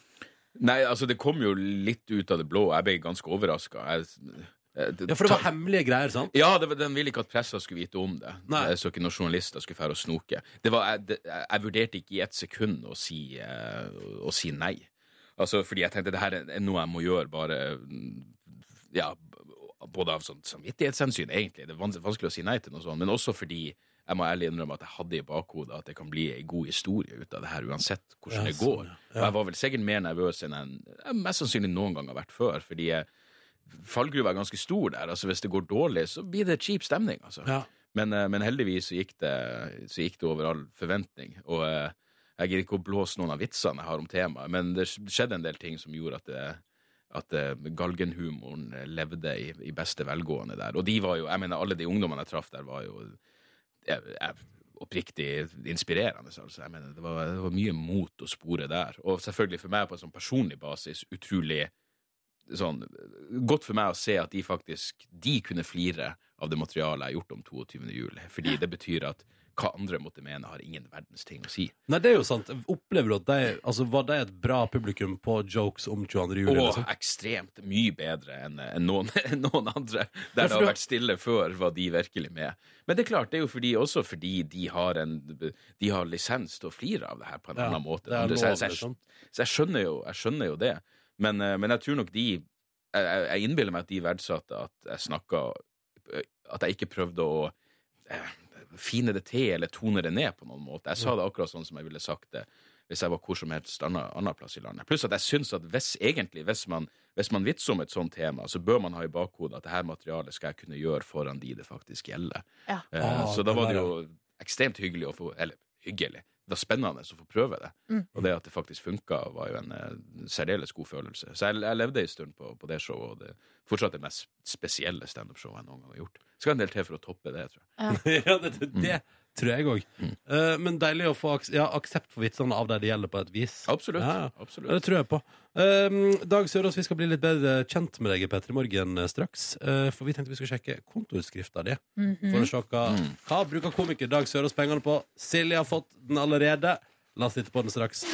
Speaker 8: Nei, altså, det kom jo litt ut av det blå. Jeg ble ganske overraska.
Speaker 1: Ja, For det var hemmelige greier, sant?
Speaker 8: Ja, det, var- den ville ikke at pressa skulle vite om det.
Speaker 1: Nei.
Speaker 8: Så ikke noen journalister skulle fære og snoke. Det var, jeg, det, jeg vurderte ikke i ett sekund å si, eh, å si nei. Altså, fordi jeg tenkte det her er noe jeg må gjøre bare mm, Ja, både av sånn samvittighetshensyn, egentlig. Det er vanskelig å si nei til noe sånt, men også fordi jeg må ærlig innrømme at jeg hadde i bakhodet at det kan bli ei god historie ut av det her, uansett hvordan
Speaker 1: Ja,
Speaker 8: det
Speaker 1: sånn,
Speaker 8: går.
Speaker 1: ja.
Speaker 8: Og jeg var vel sikkert mer nervøs enn jeg mest sannsynlig noen gang har vært før, fordi fallgruva er ganske stor der. altså Hvis det går dårlig, så blir det kjip stemning. altså.
Speaker 1: Ja.
Speaker 8: Men, eh, men heldigvis så gikk, det, så gikk det over all forventning. Og eh, jeg gidder ikke å blåse noen av vitsene jeg har om temaet, men det skjedde en del ting som gjorde at, det, at eh, galgenhumoren levde i, i beste velgående der. Og de var jo, jeg mener alle de ungdommene jeg traff der, var jo jeg, jeg, oppriktig inspirerende. Altså. Jeg mener, det, var, det var mye mot å spore der. Og selvfølgelig for meg på en sånn personlig basis utrolig sånn, godt for meg å se at de faktisk de kunne flire av det materialet jeg har gjort om 22. juli. Fordi det betyr at hva andre måtte mene, har ingen verdens ting å si.
Speaker 1: Nei, det er jo sant. Opplever du at de altså, Var de et bra publikum på jokes om 22. juli?
Speaker 8: Og
Speaker 1: liksom?
Speaker 8: ekstremt mye bedre enn enn noen, <laughs> enn noen andre. Der det har vært stille før, var de virkelig med. Men det er klart, det er jo fordi, også fordi de har, en, de har lisens til å flire av det her på en
Speaker 1: Ja,
Speaker 8: annen måte.
Speaker 1: er
Speaker 8: Så jeg- så jeg,
Speaker 1: liksom.
Speaker 8: så jeg, skjønner jo, jeg skjønner jo det. Men, eh, men jeg tror nok de Jeg, innbiller meg at de verdsatte at jeg snakka At jeg ikke prøvde å eh, fine det til eller tone det ned på noen måte. Jeg sa det akkurat sånn som jeg ville sagt det hvis jeg var hvor som helst annen, annen plass i landet. Pluss at jeg syns at hvis, egentlig, hvis man, hvis man vitser om et sånt tema, så bør man ha i bakhodet at det her materialet skal jeg kunne gjøre foran de det faktisk gjelder.
Speaker 2: Ja.
Speaker 8: Uh,
Speaker 1: Ah,
Speaker 8: så da var det jo ekstremt hyggelig å få Eller hyggelig. Det var spennende å få prøve det.
Speaker 2: Mm.
Speaker 8: Og det at det faktisk funka, var jo en eh, særdeles god følelse. Så jeg, jeg levde en stund på, på det showet, og det er fortsatt det mest spesielle standup-showet jeg noen gang har gjort. Skal en del til for å toppe det, tror jeg.
Speaker 1: ja, <laughs> det, det, det tror jeg òg. men deilig å få aks ja, aksept for vitsene av de det gjelder, på et vis.
Speaker 8: Absolutt.
Speaker 1: Ja,
Speaker 8: absolutt.
Speaker 1: Det tror jeg på. Uh, Dag Sørås, vi skal bli litt bedre kjent med deg i P3 Morgen eh, straks. Uh, for vi tenkte vi skulle sjekke kontoutskrifta di.
Speaker 2: Mhm.
Speaker 1: For å se hva, hva bruker komiker Dag Sørås pengene på. Silje har fått den allerede. La oss titte på den straks.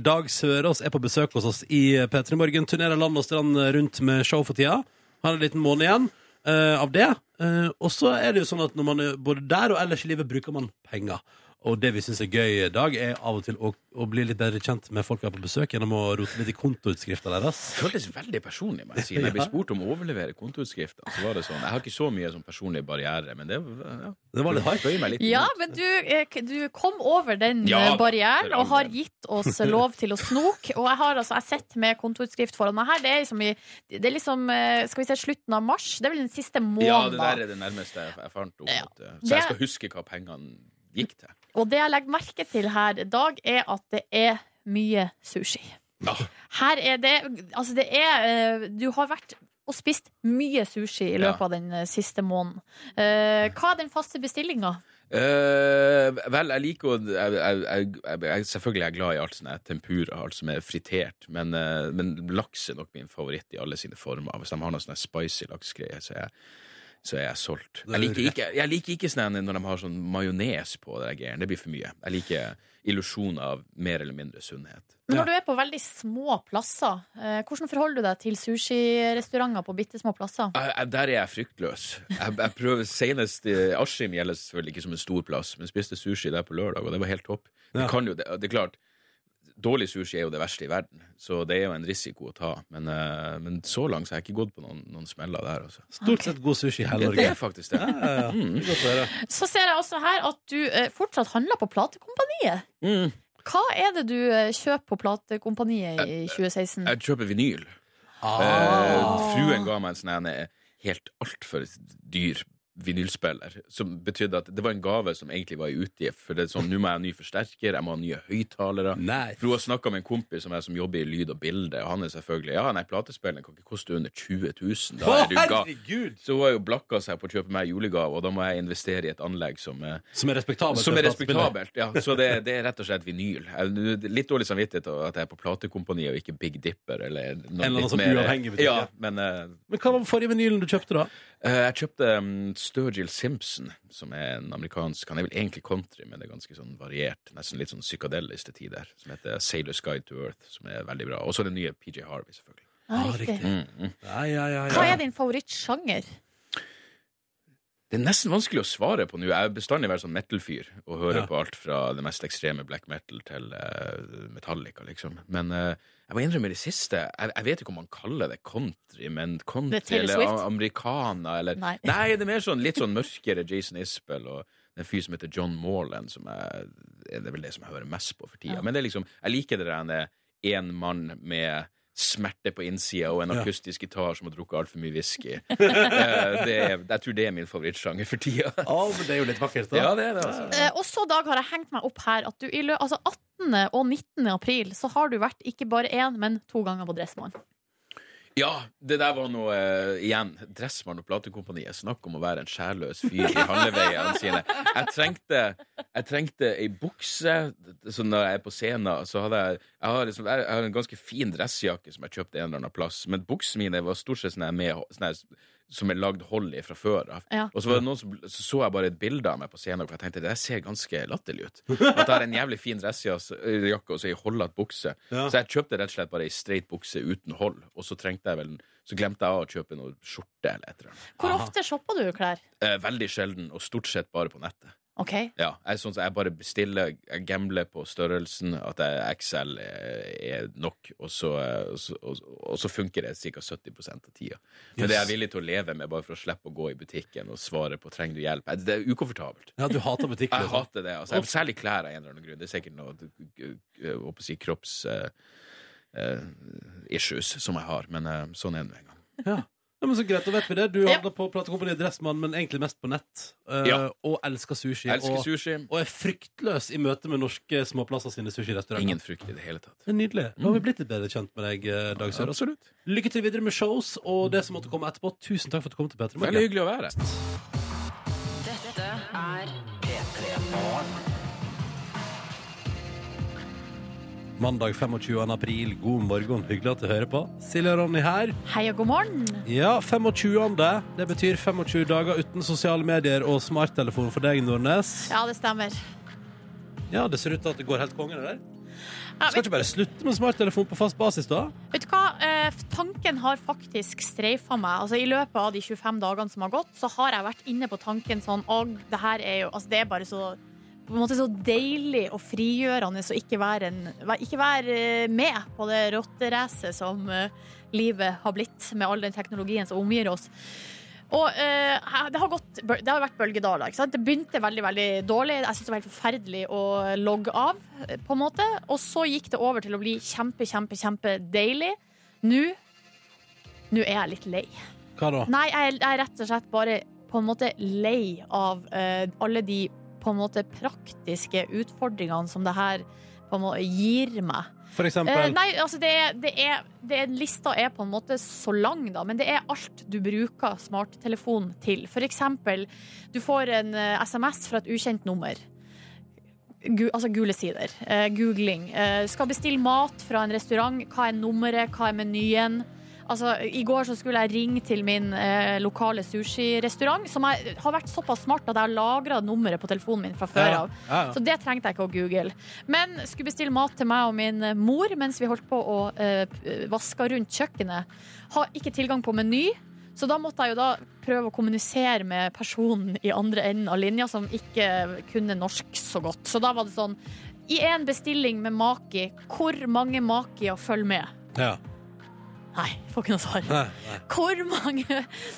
Speaker 1: Dag Sørås er på besøk hos oss i P3 Morgen. Turnerer land og strand rundt med show for tida. Har en liten måned igjen av det. Eh, og så er det jo sånn at når man både der og ellers i livet bruker man penger. Og det vi syns er gøy i dag, er av og til å, å bli litt bedre kjent med folk vi har på besøk gjennom å rote litt i kontoutskrifta deres.
Speaker 8: Det føltes veldig personlig. må jeg si. Når jeg ble spurt om å overlevere kontoutskrifter, så var det sånn Jeg har ikke så mye sånn personlig barriere, men det, ja,
Speaker 1: Det var litt
Speaker 8: hardt. meg litt
Speaker 2: Ja,
Speaker 8: imot.
Speaker 2: men du, eh, du kom over den
Speaker 8: Ja,
Speaker 2: eh, barrieren og har gitt oss lov til å snoke. Og jeg har altså, jeg sett med kontoutskrift foran meg her. Det er liksom, i, det er liksom eh, skal vi se, slutten av mars. Det er vel den siste måneden?
Speaker 8: Ja, det der er det nærmeste jeg, jeg fant opp.
Speaker 2: Ja.
Speaker 8: Så jeg skal huske hva pengene gikk til.
Speaker 2: Og det jeg legger merke til her, Dag, er at det er mye sushi.
Speaker 8: Ja.
Speaker 2: Her er det Altså, det er eh, Du har vært og spist mye sushi i løpet
Speaker 8: Ja.
Speaker 2: av den eh, siste måneden. Eh, hva er den faste bestillinga?
Speaker 8: Uh, vel, jeg liker jeg, Selvfølgelig er jeg glad i alt som er tempura, alt som er fritert, men, uh, men laks er nok min favoritt i alle sine former. Hvis de har noe sånn spicy laksgreier, så er jeg så er jeg solgt. Jeg liker ikke, jeg liker ikke sånn når de har sånn majones på det greiene. Det blir for mye. Jeg liker illusjon av mer eller mindre sunnhet.
Speaker 2: Men når du er på veldig små plasser, eh, hvordan forholder du deg til sushirestauranter på bitte små plasser?
Speaker 8: Jeg, jeg, der er jeg fryktløs. Jeg, jeg prøver Senest i Askim gjelder selvfølgelig ikke som en stor plass, men spiste sushi der på lørdag, og det var helt topp. Det, kan jo, det, det er klart, dårlig sushi er jo det verste i verden, så det er jo en risiko å ta. Men, uh, men så langt så har jeg ikke gått på noen, noen smeller der, Også.
Speaker 1: Stort sett god sushi i hele
Speaker 8: Det, det er faktisk det.
Speaker 1: Ja, ja, ja.
Speaker 8: Mm.
Speaker 1: det.
Speaker 2: Så ser jeg også her at du uh, fortsatt handler på platekompaniet.
Speaker 8: Mm.
Speaker 2: Hva er det du eh, kjøper på platekompaniet i 2016?
Speaker 8: Jeg kjøper vinyl.
Speaker 1: Ah.
Speaker 8: Fruen ga meg en sånn helt altfor dyr vinylspiller, som betydde at det var en gave som egentlig var i utgift. For det er sånn, nå må jeg ha ny forsterker, jeg må ha nye høyttalere. For hun har snakka med en kompis som, er, som jobber i lyd og bilde, og han er selvfølgelig Ja, nei, platespilleren kan ikke koste under 20 000. Da er du. Så hun har jo blakka seg på å kjøpe meg julegave, og da må jeg investere i et anlegg som er
Speaker 1: Som er respektabelt.
Speaker 8: som er respektabelt, ja. Så det, det er rett og slett vinyl. Jeg- Litt dårlig samvittighet at jeg er på platekompani og ikke Big Dipper eller noe
Speaker 1: eller annen
Speaker 8: litt
Speaker 1: sånn
Speaker 8: mer-
Speaker 1: uavhengig
Speaker 8: Ja,
Speaker 1: ja.
Speaker 8: men eh,
Speaker 1: Men hva var forrige vinylen du kjøpte, da?
Speaker 8: Eh, jeg kjøpte um, Sturgill Simpson, som er en amerikansk Han er vel egentlig country, men det er ganske sånn variert. Nesten litt sånn psykadelisk til tider. Som heter Sailor's Guide to Earth, som er veldig bra. Og så den nye PJ Harvey, selvfølgelig.
Speaker 2: Ja,
Speaker 1: Ah,
Speaker 2: riktig.
Speaker 8: Mm, mm.
Speaker 1: Ja, ja, ja,
Speaker 2: Hva er din favorittsjanger?
Speaker 8: Det er nesten vanskelig å svare på nå. Jeg har bestandig vært sånn metal-fyr og hører
Speaker 1: Ja.
Speaker 8: på alt fra det mest ekstreme black metal til uh, Metallica, liksom. Men eh, jeg må innrømme det siste. Jeg, jeg vet ikke om man kaller det country, men country
Speaker 2: er
Speaker 8: eller americana eller
Speaker 2: Nei.
Speaker 8: Nei, det er mer sånn litt sånn mørkere Jason Isbell og en fyr som heter John Morland, som er, det er vel det som jeg hører mest på for tida.
Speaker 2: Ja.
Speaker 8: Men det er liksom, jeg liker det der en mann med smerte på innsida og en
Speaker 1: Ja.
Speaker 8: akustisk gitar som har drukket altfor mye whisky. <laughs> Eh, det er, jeg tror det er min favorittsjanger for tida.
Speaker 1: Oh, det er jo litt vakkert, da.
Speaker 8: Ja, det er det, altså.
Speaker 2: Eh, og Dag, har jeg hengt meg opp her at du i lø altså 18. og 19. april så har du vært ikke bare én, men to ganger på Dressmann.
Speaker 8: Ja, det der var noe uh, igjen. Dressmann og platekompaniet. Snakk om å være en sjælløs fyr i handleveiene sine. Jeg trengte, jeg trengte ei bukse. Så når jeg er på scenen, så hadde jeg Jeg har, liksom, jeg har en ganske fin dressjakke som jeg kjøpte en eller annen plass, men buksene mine var stort sett sånn her med sånne som er lagd hold i fra før av.
Speaker 2: Ja.
Speaker 8: Og så var det noen som så, så jeg bare et bilde av meg på scenen, og jeg tenkte det ser ganske latterlig ut. At jeg har en jævlig fin dressjakke og så ei holdete bukse.
Speaker 1: Ja.
Speaker 8: Så jeg kjøpte rett og slett bare ei streit bukse uten hold, og så trengte jeg vel Så glemte jeg å kjøpe noe skjorte eller et eller annet.
Speaker 2: Hvor
Speaker 1: Aha.
Speaker 2: ofte shopper du klær?
Speaker 8: Eh, veldig sjelden, og stort sett bare på nettet.
Speaker 2: OK.
Speaker 8: Ja, jeg, sånn, jeg bare bestiller, jeg gambler på størrelsen, at jeg, XL er, er nok, og så, eh, og, så, og, og så funker det ca. 70 av tida. Men det er jeg villig til å leve med, bare for å slippe å gå i butikken og svare på 'trenger du hjelp'. Det er ukomfortabelt.
Speaker 1: Ja, du hater butikken?
Speaker 8: Jeg
Speaker 1: liksom.
Speaker 8: hater det. altså. Jeg, særlig klær av en eller annen grunn. Det er sikkert noe si, kropps uh, uh, issues som jeg har, men uh, sånn er det nå en gang.
Speaker 1: Ja. Ja, men Så greit, da vet vi det. Du
Speaker 2: Ja.
Speaker 1: på platekompaniet Dressmann, men egentlig mest på nett. Uh,
Speaker 8: Ja.
Speaker 1: Og elsker sushi.
Speaker 8: Elsker
Speaker 1: og,
Speaker 8: sushi.
Speaker 1: og er fryktløs i møte med norske småplasser sine sushirestauranter.
Speaker 8: Ingen frykt i det hele tatt.
Speaker 1: Det er nydelig. Nå har vi blitt litt bedre kjent med deg, eh, Dag Sørås.
Speaker 8: Absolutt.
Speaker 1: Lykke til videre med shows og det som måtte komme etterpå. Tusen takk for at du kom til Peter
Speaker 8: Veldig hyggelig å være her.
Speaker 1: Mandag 25. april. God morgen. Hyggelig at du hører på. Silje og Ronny her.
Speaker 2: Hei og god morgen.
Speaker 1: Ja, 25. Det betyr 25 dager uten sosiale medier og smarttelefon for deg, Nordnes.
Speaker 2: Ja, det stemmer.
Speaker 1: Ja, det ser ut til at det går helt kongen, der.
Speaker 2: Ja,
Speaker 1: Skal ikke bare slutte med smarttelefon på fast basis, da?
Speaker 2: vet du hva? Eh, tanken har faktisk streifa meg. Altså, I løpet av de 25 dagene som har gått, så har jeg vært inne på tanken sånn Å, det her er jo Altså, det er bare så på en måte så deilig og frigjørende å ikke være, en, ikke være eh, med på det rotteracet som eh, livet har blitt, med all den teknologien som omgir oss. Og uh, det, har gått, det har vært bølgedaler. Ikke sant? Det begynte veldig veldig dårlig. Jeg syntes det var helt forferdelig å logge av. på en måte Og så gikk det over til å bli kjempe, kjempe, kjempe deilig. Nå Nå er jeg litt lei.
Speaker 1: Hva da?
Speaker 2: Nei, jeg jeg er rett og slett bare på en måte lei av uh, alle de på en måte praktiske utfordringene som det her måte gir meg.
Speaker 1: For
Speaker 2: Eh,
Speaker 1: eksempel?
Speaker 2: nei, altså det er, det er, det er Lista er på en måte så lang, da, men det er alt du bruker smarttelefonen til. For eksempel, du får en eh, SMS fra et ukjent nummer. Gu, altså gule sider. Eh, googling. Eh, skal bestille mat fra en restaurant. Hva er nummeret? Hva er menyen? Altså, I går så skulle jeg ringe til min eh, lokale sushirestaurant, som jeg har vært såpass smart at jeg har lagra nummeret på telefonen min fra før av.
Speaker 1: ja, ja.
Speaker 2: Så det trengte jeg ikke å google. Men skulle bestille mat til meg og min eh, mor mens vi holdt på å eh, vaske rundt kjøkkenet. Har ikke tilgang på meny. Så da måtte jeg jo da prøve å kommunisere med personen i andre enden av linja som ikke kunne norsk så godt. Så da var det sånn I en bestilling med maki, hvor mange makier følger med?
Speaker 1: Ja.
Speaker 2: Nei, får ikke noe svar.
Speaker 1: Nei, nei.
Speaker 2: Hvor mange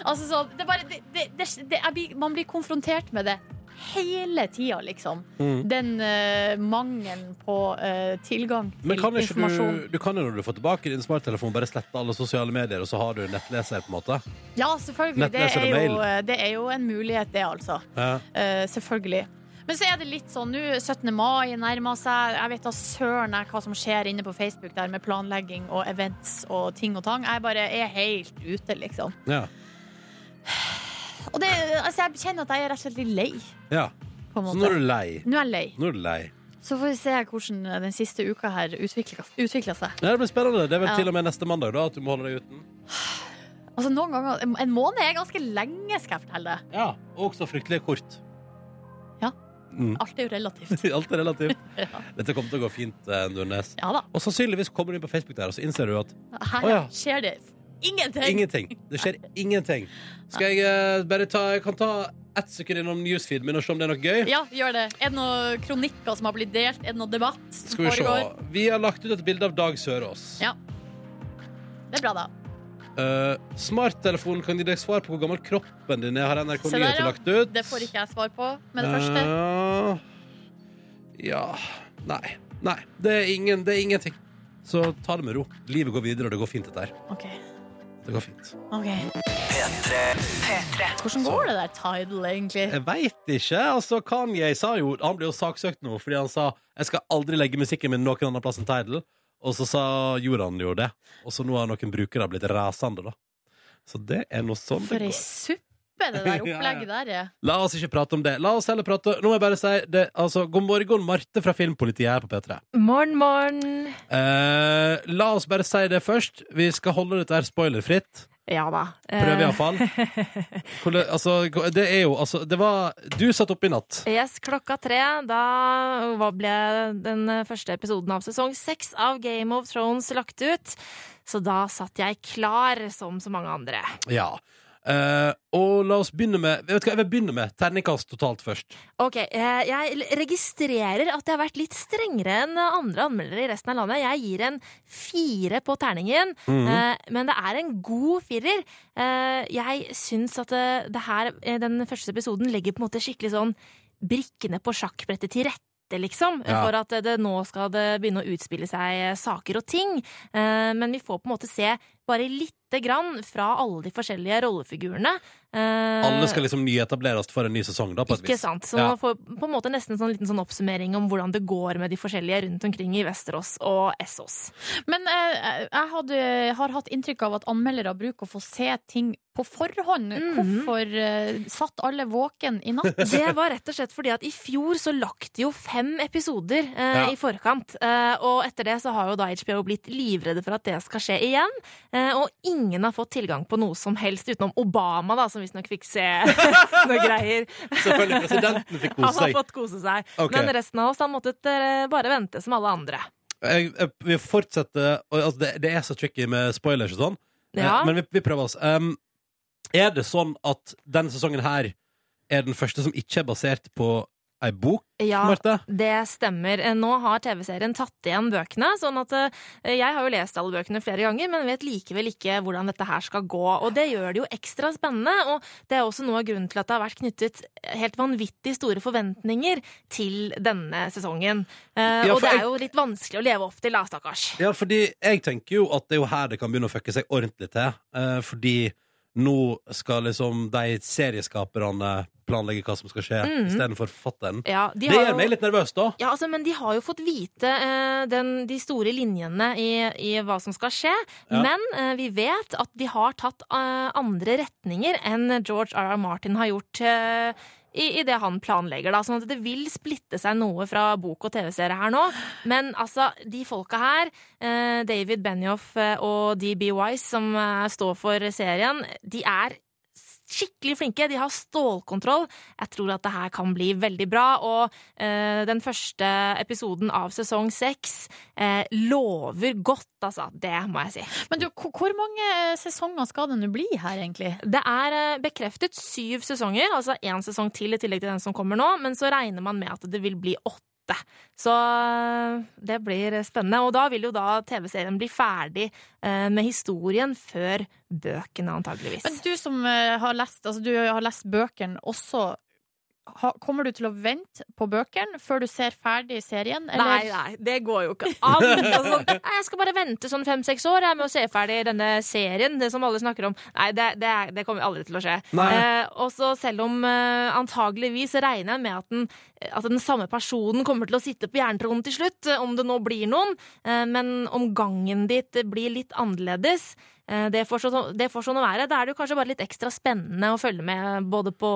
Speaker 2: Altså sånn det bare, det, det, det, det, blir, Man blir konfrontert med det hele tida, liksom.
Speaker 1: Mm.
Speaker 2: Den uh, mangelen på uh, tilgang til
Speaker 1: Men kan ikke
Speaker 2: informasjon.
Speaker 1: du, du kan jo når du får tilbake din smarttelefon, bare slette alle sosiale medier, og så har du nettleser, på en måte?
Speaker 2: Ja, selvfølgelig. Det er, jo, eh, det er jo en mulighet, det, altså.
Speaker 1: Ja.
Speaker 2: Uh, selvfølgelig. Men så er det litt sånn nå 17. mai nærmer seg. Jeg vet da søren hva som skjer inne på Facebook der med planlegging og events og ting og tang. Jeg bare er helt ute, liksom.
Speaker 1: Ja.
Speaker 2: Og det, altså, jeg kjenner at jeg er rett og slett litt lei.
Speaker 1: ja. Så nå er du lei.
Speaker 2: Nå er jeg lei.
Speaker 1: Nå er du lei.
Speaker 2: Så får vi se hvordan den siste uka her utvikler, seg.
Speaker 1: Ja, det blir spennende. Det er vel
Speaker 2: Ja.
Speaker 1: til og med neste mandag da, at du må holde deg uten.
Speaker 2: Altså noen ganger, En måned er ganske lenge, skal jeg fortelle.
Speaker 1: Ja, Og også fryktelig kort. Mm.
Speaker 2: Alt er jo relativt. <laughs>
Speaker 1: Alt er relativt. <laughs>
Speaker 2: Ja.
Speaker 1: Dette kommer til å gå fint, Nurnes Nordnes.
Speaker 2: Ja.
Speaker 1: Og sannsynligvis kommer du inn på Facebook der, og så innser du at
Speaker 2: Her
Speaker 1: oh, ja.
Speaker 2: skjer det ingenting.
Speaker 1: ingenting. Det skjer ingenting. Skal jeg uh, bare ta Jeg kan ta ett sekund innom newsfeeden min og se om det er noe gøy?
Speaker 2: Ja, gjør det. Er det noen kronikker som har blitt delt? Er det noe debatt
Speaker 1: Skal vi se. Vi har lagt ut et bilde av Dag Sørås.
Speaker 2: Ja. Det er bra, da.
Speaker 1: Uh, smarttelefonen kan gi deg svar på hvor gammel kroppen din er, har NRK
Speaker 2: Se der,
Speaker 1: Nyheter
Speaker 2: ja.
Speaker 1: lagt ut.
Speaker 2: Det får ikke jeg svar på med det første.
Speaker 1: Eh, ja Nei. Nei. Det er, ingen, det er ingenting. Så ta det med ro. Livet går videre, og det går fint, dette her.
Speaker 2: OK.
Speaker 1: Det går fint.
Speaker 2: ok Hvordan går det der Tidal, egentlig?
Speaker 1: Jeg veit ikke. Altså, Kanye sa jo Han ble jo saksøkt nå fordi han sa Jeg skal aldri legge musikken min noen annen plass enn Tidal. Og så sa gjorde han jo det. Og så nå har noen brukere blitt rasende, da. Så det er noe sånn
Speaker 2: For ei
Speaker 1: går.
Speaker 2: Suppe det der opplegget der er.
Speaker 1: La oss ikke prate om det. La oss heller prate Nå må jeg bare si det, altså, God morgen, Marte fra Filmpolitiet her på P3.
Speaker 9: Morgen, morgen.
Speaker 1: Eh, la oss bare si det først. Vi skal holde dette her spoilerfritt.
Speaker 9: Ja da.
Speaker 1: Prøv
Speaker 9: Eh,
Speaker 1: iallfall. <laughs> Altså, det er jo altså Det var Du satt oppe i natt.
Speaker 9: Yes, klokka tre. Da ble den første episoden av sesong seks av Game of Thrones lagt ut. Så da satt jeg klar, som så mange andre.
Speaker 1: Ja. Eh, og la oss begynne med Vet hva, Jeg vil begynne med terningkast totalt først.
Speaker 9: Ok, eh, Jeg registrerer at jeg har vært litt strengere enn andre anmeldere i resten av landet. Jeg gir en fire på terningen,
Speaker 1: mm
Speaker 9: -hmm. uh, men det er en god firer. Uh, Jeg syns at det, her, den første episoden legger på en måte skikkelig sånn brikkene på sjakkbrettet til rette. Liksom,
Speaker 1: Ja.
Speaker 9: For at det, nå skal det begynne å utspille seg saker og ting. Eh, Men vi får på en måte se bare lite grann fra alle de forskjellige rollefigurene. Eh,
Speaker 1: Alle skal liksom nyetableres for en ny sesong, da, på et
Speaker 9: ikke
Speaker 1: vis.
Speaker 9: sant? Så
Speaker 1: Ja.
Speaker 9: man får på en måte nesten en sånn liten sånn oppsummering om hvordan det går med de forskjellige rundt omkring i Vesterås og Essos.
Speaker 2: Men eh, jeg hadde, har hatt inntrykk av at anmeldere bruker å få se ting på forhånd.
Speaker 9: Mhm.
Speaker 2: Hvorfor eh, satt alle våken i natt? <laughs>
Speaker 9: Det var rett og slett fordi at i fjor så lagt de jo fem episoder eh,
Speaker 1: Ja.
Speaker 9: i forkant. Eh, og etter det så har jo da HBO blitt livredde for at det skal skje igjen. Eh, og ingen har fått tilgang på noe som helst utenom Obama, da, som visstnok fikk se <laughs> noe greier.
Speaker 1: Selvfølgelig. Presidenten fikk <laughs>
Speaker 9: Han
Speaker 1: kose
Speaker 9: har
Speaker 1: seg.
Speaker 9: fått kose seg.
Speaker 1: Ok.
Speaker 9: Men resten av oss har måttet eh, bare vente som alle andre.
Speaker 1: Jeg, jeg, vi fortsetter og, altså, det, det er så tricky med spoilers og sånn, Eh,
Speaker 9: Ja.
Speaker 1: men vi, vi prøver oss. Um, er det sånn at denne sesongen her er den første som ikke er basert på ei bok,
Speaker 9: Ja,
Speaker 1: Marte?
Speaker 9: det stemmer. Eh, Nå har TV-serien tatt igjen bøkene, sånn at eh, jeg har jo lest alle bøkene flere ganger, men vet likevel ikke hvordan dette her skal gå. Og det gjør det jo ekstra spennende, og det er også noe av grunnen til at det har vært knyttet helt vanvittig store forventninger til denne sesongen. Eh,
Speaker 1: Ja,
Speaker 9: og det er jo litt vanskelig å leve opp til, da, stakkars.
Speaker 1: Ja, fordi jeg tenker jo at det er jo her det kan begynne å fucke seg ordentlig til. fordi nå skal liksom de serieskaperne planlegge hva som skal skje,
Speaker 9: mm.
Speaker 1: istedenfor forfatteren.
Speaker 9: Ja, de
Speaker 1: det gjør meg litt nervøs, da.
Speaker 9: Ja, altså, men de har jo fått vite eh, den, de store linjene i, i hva som skal skje.
Speaker 1: Ja.
Speaker 9: Men eh, vi vet at de har tatt eh, andre retninger enn George R.R. Martin har gjort eh, i, i det han planlegger. Da. Sånn at det vil splitte seg noe fra bok og TV-serie her nå. Men altså, de folka her, eh, David Benioff eh, og DB Wise, som eh, står for serien, de er skikkelig flinke. De har stålkontroll. Jeg tror at det her kan bli veldig bra. Og eh, den første episoden av sesong seks eh, lover godt, altså. Det må jeg si.
Speaker 2: Men du, hvor mange sesonger skal det nå bli her, egentlig?
Speaker 9: Det er eh, bekreftet syv sesonger, altså én sesong til i tillegg til den som kommer nå, men så regner man med at det vil bli åtte. Så eh, det blir spennende. Og da vil jo da TV-serien bli ferdig eh, med historien før bøkene, antageligvis.
Speaker 2: Men du som eh, har lest, altså, du har lest bøkene også, kommer du til å vente på bøkene før du ser ferdig serien?
Speaker 9: Nei, nei, det går jo ikke an. <laughs> Altså, nei, jeg skal bare vente sånn fem-seks år jeg, med å se ferdig denne serien, det som alle snakker om. Nei, det, det, det kommer aldri til å skje. Eh, og så selv om eh, antageligvis regner jeg med at den, at den samme personen kommer til å sitte på jerntronen til slutt, eh, om det nå blir noen, eh, men om gangen ditt blir litt annerledes. Eh, Det får, så, det får sånn å være. Da er det jo kanskje bare litt ekstra spennende å følge med både på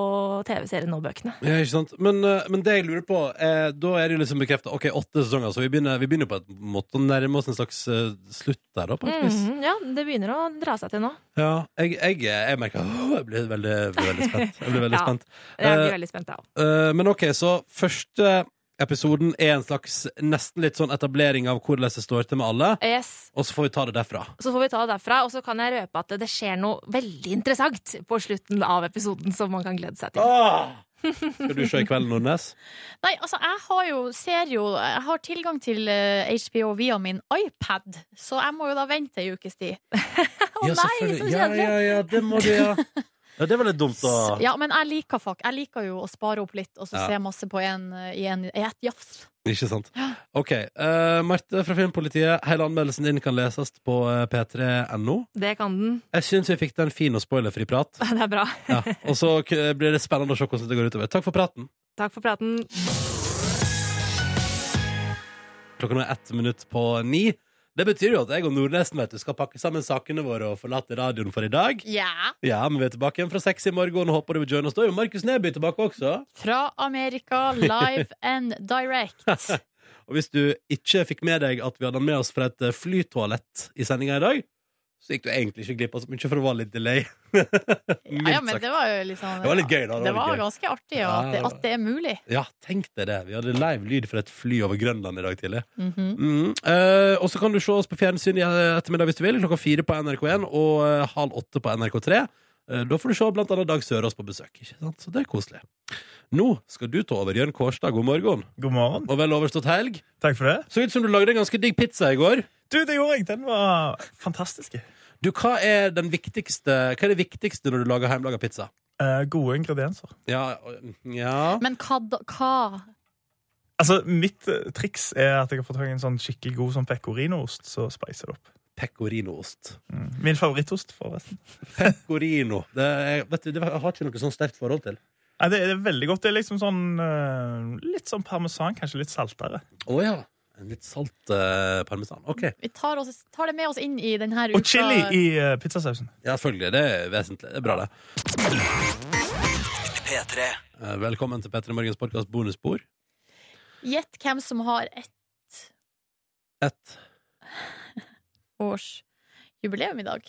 Speaker 9: TV-serien og bøkene.
Speaker 1: Ja, ikke sant? Men, eh, men det jeg lurer på, er, da er det jo liksom bekrefta Ok, åtte sesonger, så vi begynner, vi begynner på en måte å nærme oss en slags eh, slutt der, da, på et vis.
Speaker 9: Mm, ja, det begynner å dra seg til nå.
Speaker 1: Ja, jeg, jeg, jeg merker åh, Jeg blir veldig, veldig spent. Jeg blir veldig <laughs>
Speaker 9: Ja,
Speaker 1: spent.
Speaker 9: Jeg blir
Speaker 1: Eh,
Speaker 9: veldig spent, ja.
Speaker 1: eh, men ok, så første episoden er en slags nesten litt sånn etablering av hvordan det står til med alle,
Speaker 9: Yes.
Speaker 1: og så får vi ta det derfra.
Speaker 9: Så får vi ta det derfra, og så kan jeg røpe at det skjer noe veldig interessant på slutten av episoden som man kan glede seg til.
Speaker 1: Skal du se i kveld, Nordnes? <laughs>
Speaker 2: Nei, altså, jeg har jo, ser jo Jeg har tilgang til eh, HBO via min iPad, så jeg må jo da vente ei ukes tid. <laughs>
Speaker 9: Å
Speaker 1: ja,
Speaker 9: nei, så kjedelig!
Speaker 1: ja, ja, ja, det må du, ja. <laughs> ja. Det var litt dumt, da.
Speaker 2: Ja, men jeg liker, fak jeg liker jo å spare opp litt, og så
Speaker 1: Ja.
Speaker 2: se masse på en, eh, i, en, i et jafs.
Speaker 1: Ikke sant? OK. eh, Marte fra Filmpolitiet, hele anmeldelsen din kan leses på eh, p3.no.
Speaker 9: Det kan den.
Speaker 1: Jeg syns vi fikk til en fin og spoilerfri prat. <laughs>
Speaker 9: Det er bra.
Speaker 1: Ja. Og så k- blir det spennende å se hvordan det går utover. Takk for praten.
Speaker 9: Takk for praten.
Speaker 1: Klokka nå er ett minutt på ni. Det betyr jo at jeg og Nordnesen vet du, skal pakke sammen sakene våre og forlate radioen for i dag.
Speaker 2: Ja.
Speaker 1: Ja, men vi er tilbake igjen fra seks i morgen. Håper du vil joine oss. Da er jo Markus Neby tilbake også.
Speaker 2: Fra Amerika, live <laughs> and direct.
Speaker 1: Og hvis du ikke fikk med deg at vi hadde med oss fra et eh, flytoalett i sendinga i dag, så gikk du egentlig ikke glipp av så mye, for det var litt delay. <laughs>
Speaker 2: Ja, ja, men det var jo sånn
Speaker 1: Det var litt gøy, da.
Speaker 2: Det
Speaker 1: det
Speaker 2: var
Speaker 1: var
Speaker 2: ganske artig ja, at, det,
Speaker 1: det
Speaker 2: at det er mulig.
Speaker 1: Ja, tenk deg det. Vi hadde live lyd fra et fly over Grønland i dag tidlig.
Speaker 2: Mhm.
Speaker 1: Mm. uh, og så kan du se oss på fjernsyn i ettermiddag hvis du vil. Klokka fire på NRK1 og uh, halv åtte på NRK3. Uh, da får du se blant annet Dag Sørås på besøk. Ikke sant? Så det er koselig. Nå skal du ta over, Jørn Kårstad. God morgen.
Speaker 10: God morgen.
Speaker 1: Og vel overstått helg.
Speaker 10: Takk for det.
Speaker 1: Så ut som du lagde en ganske digg pizza i går.
Speaker 10: Du, det gjorde jeg. Den var fantastisk.
Speaker 1: Du, hva er, den viktigste, hva er det viktigste når du lager hjemmelaga pizza?
Speaker 10: Eh, gode ingredienser.
Speaker 1: Ja, ja.
Speaker 2: Men hva, da- hva
Speaker 10: Altså, Mitt eh, triks er at jeg har fått tak i en sånn skikkelig god sånn pecorino-ost. Så spicer det opp.
Speaker 1: Pecorino-ost.
Speaker 10: Mm. Min favorittost, forresten.
Speaker 1: Pecorino. <laughs> Det, er, vet du, det har jeg ikke noe sånn sterkt forhold til.
Speaker 10: Nei, det er veldig godt. Det er liksom sånn eh, Litt sånn parmesan, kanskje litt saltere.
Speaker 1: Å ja. Litt salt eh, parmesan. OK.
Speaker 2: Vi tar, oss, tar det med oss inn i denne uka.
Speaker 10: Og chili i eh, pizzasausen.
Speaker 1: Ja, selvfølgelig. Det er vesentlig. Det er bra, det.
Speaker 3: P3.
Speaker 1: Eh, Velkommen til P3 Morgens podkast bonusspor.
Speaker 2: Gjett hvem som har ett
Speaker 1: Ett.
Speaker 2: års jubileum i dag.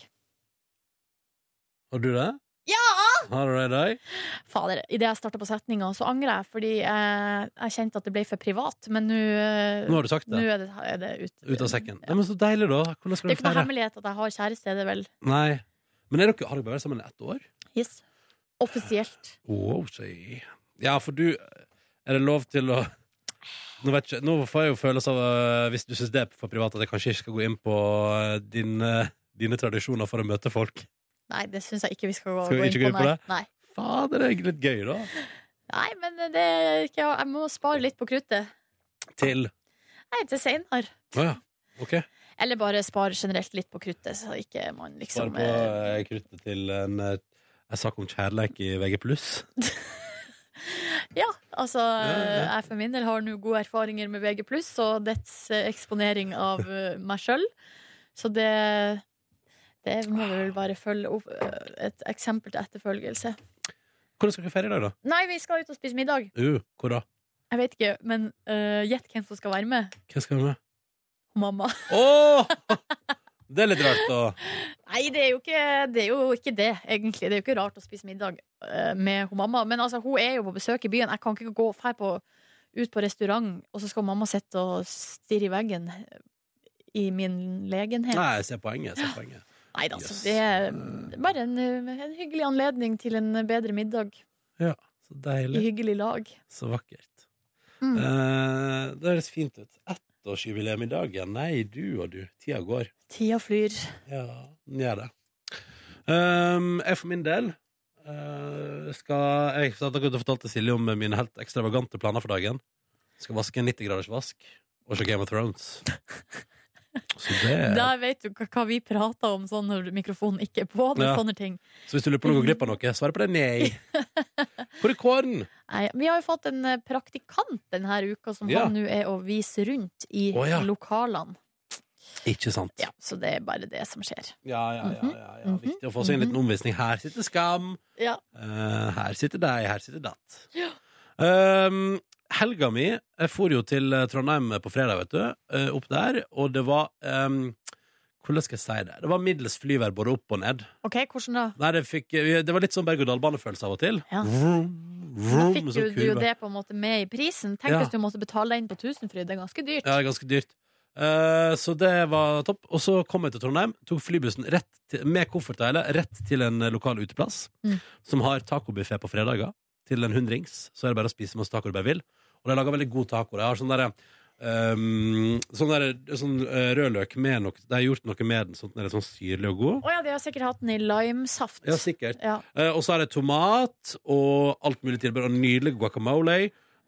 Speaker 1: Har du det?
Speaker 2: Ja!
Speaker 1: Har du det i dag?
Speaker 2: Fader, idet jeg starta på setninga, så angrer jeg, fordi jeg, jeg kjente at det ble for privat. Men nå eh,
Speaker 1: Nå har du sagt det.
Speaker 2: Nå er det, er det ut.
Speaker 1: Ut av sekken. Ja, men så deilig, da. Hvordan
Speaker 2: Det er ikke noe hemmelighet at jeg har kjæreste, det vel?
Speaker 1: Nei. Men er dere, har dere bare vært sammen i ett år?
Speaker 2: Yes. Offisielt.
Speaker 1: Wow, si. Ja, for du Er det lov til å Nå, vet ikke, nå får jeg jo følelse av, øh, hvis du syns det er for privat, at jeg kanskje ikke skal gå inn på din, dine tradisjoner for å møte folk.
Speaker 2: Nei, det syns jeg ikke vi skal gå,
Speaker 1: Skal vi ikke gå inn
Speaker 2: på. Nei.
Speaker 1: det?
Speaker 2: Nei.
Speaker 1: Fader, det er litt gøy, da.
Speaker 2: nei, men det er ikke Jeg må spare litt på kruttet.
Speaker 1: Til
Speaker 2: Nei, til seinere.
Speaker 1: Å ja. OK.
Speaker 2: Eller bare spare generelt litt på kruttet, så ikke man liksom Spare
Speaker 1: på
Speaker 2: eh,
Speaker 1: øh, kruttet til en, en sak om kjærleik i VG+. <laughs>
Speaker 2: Ja, altså
Speaker 1: ja.
Speaker 2: Jeg for min del har nå gode erfaringer med VG+, og dets eh, eksponering av eh, meg sjøl. Så det Det må vi vel bare følge opp. eh, Et eksempel til etterfølgelse.
Speaker 1: Hvordan skal dere feire i dag, da?
Speaker 2: Nei, vi skal ut og spise middag.
Speaker 1: Uh, hvor da?
Speaker 2: Jeg vet ikke, men uh, gjett hvem som skal være med.
Speaker 1: Hvem skal være med?
Speaker 2: Mamma.
Speaker 1: Oh! Det er litt rart, da.
Speaker 2: Nei, det er, jo ikke, det jo ikke det, egentlig. Det er jo ikke rart å spise middag øh, med hun mamma. Men altså, hun er jo på besøk i byen. Jeg kan ikke gå på, ut på restaurant, og så skal mamma sitte og stirre i veggen i min legenhet.
Speaker 1: Nei, jeg ser poenget. Jeg ser poenget.
Speaker 2: Nei da, yes. det er mm, bare en, en hyggelig anledning til en bedre middag.
Speaker 1: Ja, så deilig.
Speaker 2: I hyggelig lag.
Speaker 1: Så vakkert.
Speaker 2: Mm.
Speaker 1: Eh, det høres fint ut. Ettårsjubileum i dag, ja. Nei, du og du. Tida går.
Speaker 2: Tida flyr.
Speaker 1: Ja, den gjør det. Um, jeg for min del uh, skal Jeg har fortalte Silje om mine helt ekstravagante planer for dagen. Skal vaske en 90 graders vask og se Game of Thrones. <laughs> Det
Speaker 2: Da vet du hva, vi prater om sånn når mikrofonen ikke er på. Med
Speaker 1: Ja.
Speaker 2: sånne ting.
Speaker 1: Så hvis du lurer på om du går glipp av noe, svaret på det er nei. <laughs> Hvor er kåren?
Speaker 2: Nei, vi har jo fått en eh, praktikant denne uka som
Speaker 1: Ja.
Speaker 2: han nå er å vise rundt i
Speaker 1: oh, ja.
Speaker 2: lokalene.
Speaker 1: Ikke sant.
Speaker 2: Ja, så det er bare det som skjer.
Speaker 1: Ja, ja, ja,
Speaker 2: Mhm.
Speaker 1: ja, ja. Viktig å få seg en liten omvisning. Her sitter Skam.
Speaker 2: Ja.
Speaker 1: Uh, her sitter deg, her sitter datt.
Speaker 2: Ja.
Speaker 1: Um, helga mi Jeg for jo til eh, Trondheim på fredag, vet du. eh, opp der. Og det var um, Hvordan skal jeg si det? Det var middels flyvær både opp og ned.
Speaker 2: OK, hvordan da?
Speaker 1: Nei, det, fikk, det var litt sånn berg-og-dal-bane-følelse av og til.
Speaker 2: Ja.
Speaker 1: Vroom,
Speaker 2: Da
Speaker 1: vroom,
Speaker 2: fikk du,
Speaker 1: sånn
Speaker 2: du jo det på en måte med i prisen. Tenk
Speaker 1: Ja.
Speaker 2: hvis du måtte betale deg inn på Tusenfryd. Det er ganske dyrt.
Speaker 1: Ja, det er ganske dyrt. Uh, så det var topp. Og så kom jeg til Trondheim, tok flybussen rett til, med koffert og hele rett til en eh, lokal uteplass
Speaker 2: Mm.
Speaker 1: som har tacobuffé på fredager til en hundrings. Så er det bare å spise masse taco du bare vil. Og de lager veldig god taco. De har sånn derre Um, sånn, der, sånn eh, rødløk med noe De har gjort noe med den sånn den er sånn syrlig og god.
Speaker 2: Å ja, de har sikkert hatt den i limesaft.
Speaker 1: Ja, sikkert.
Speaker 2: Ja.
Speaker 1: Uh, og så er det tomat og alt mulig tilbud. Og nydelig guacamole.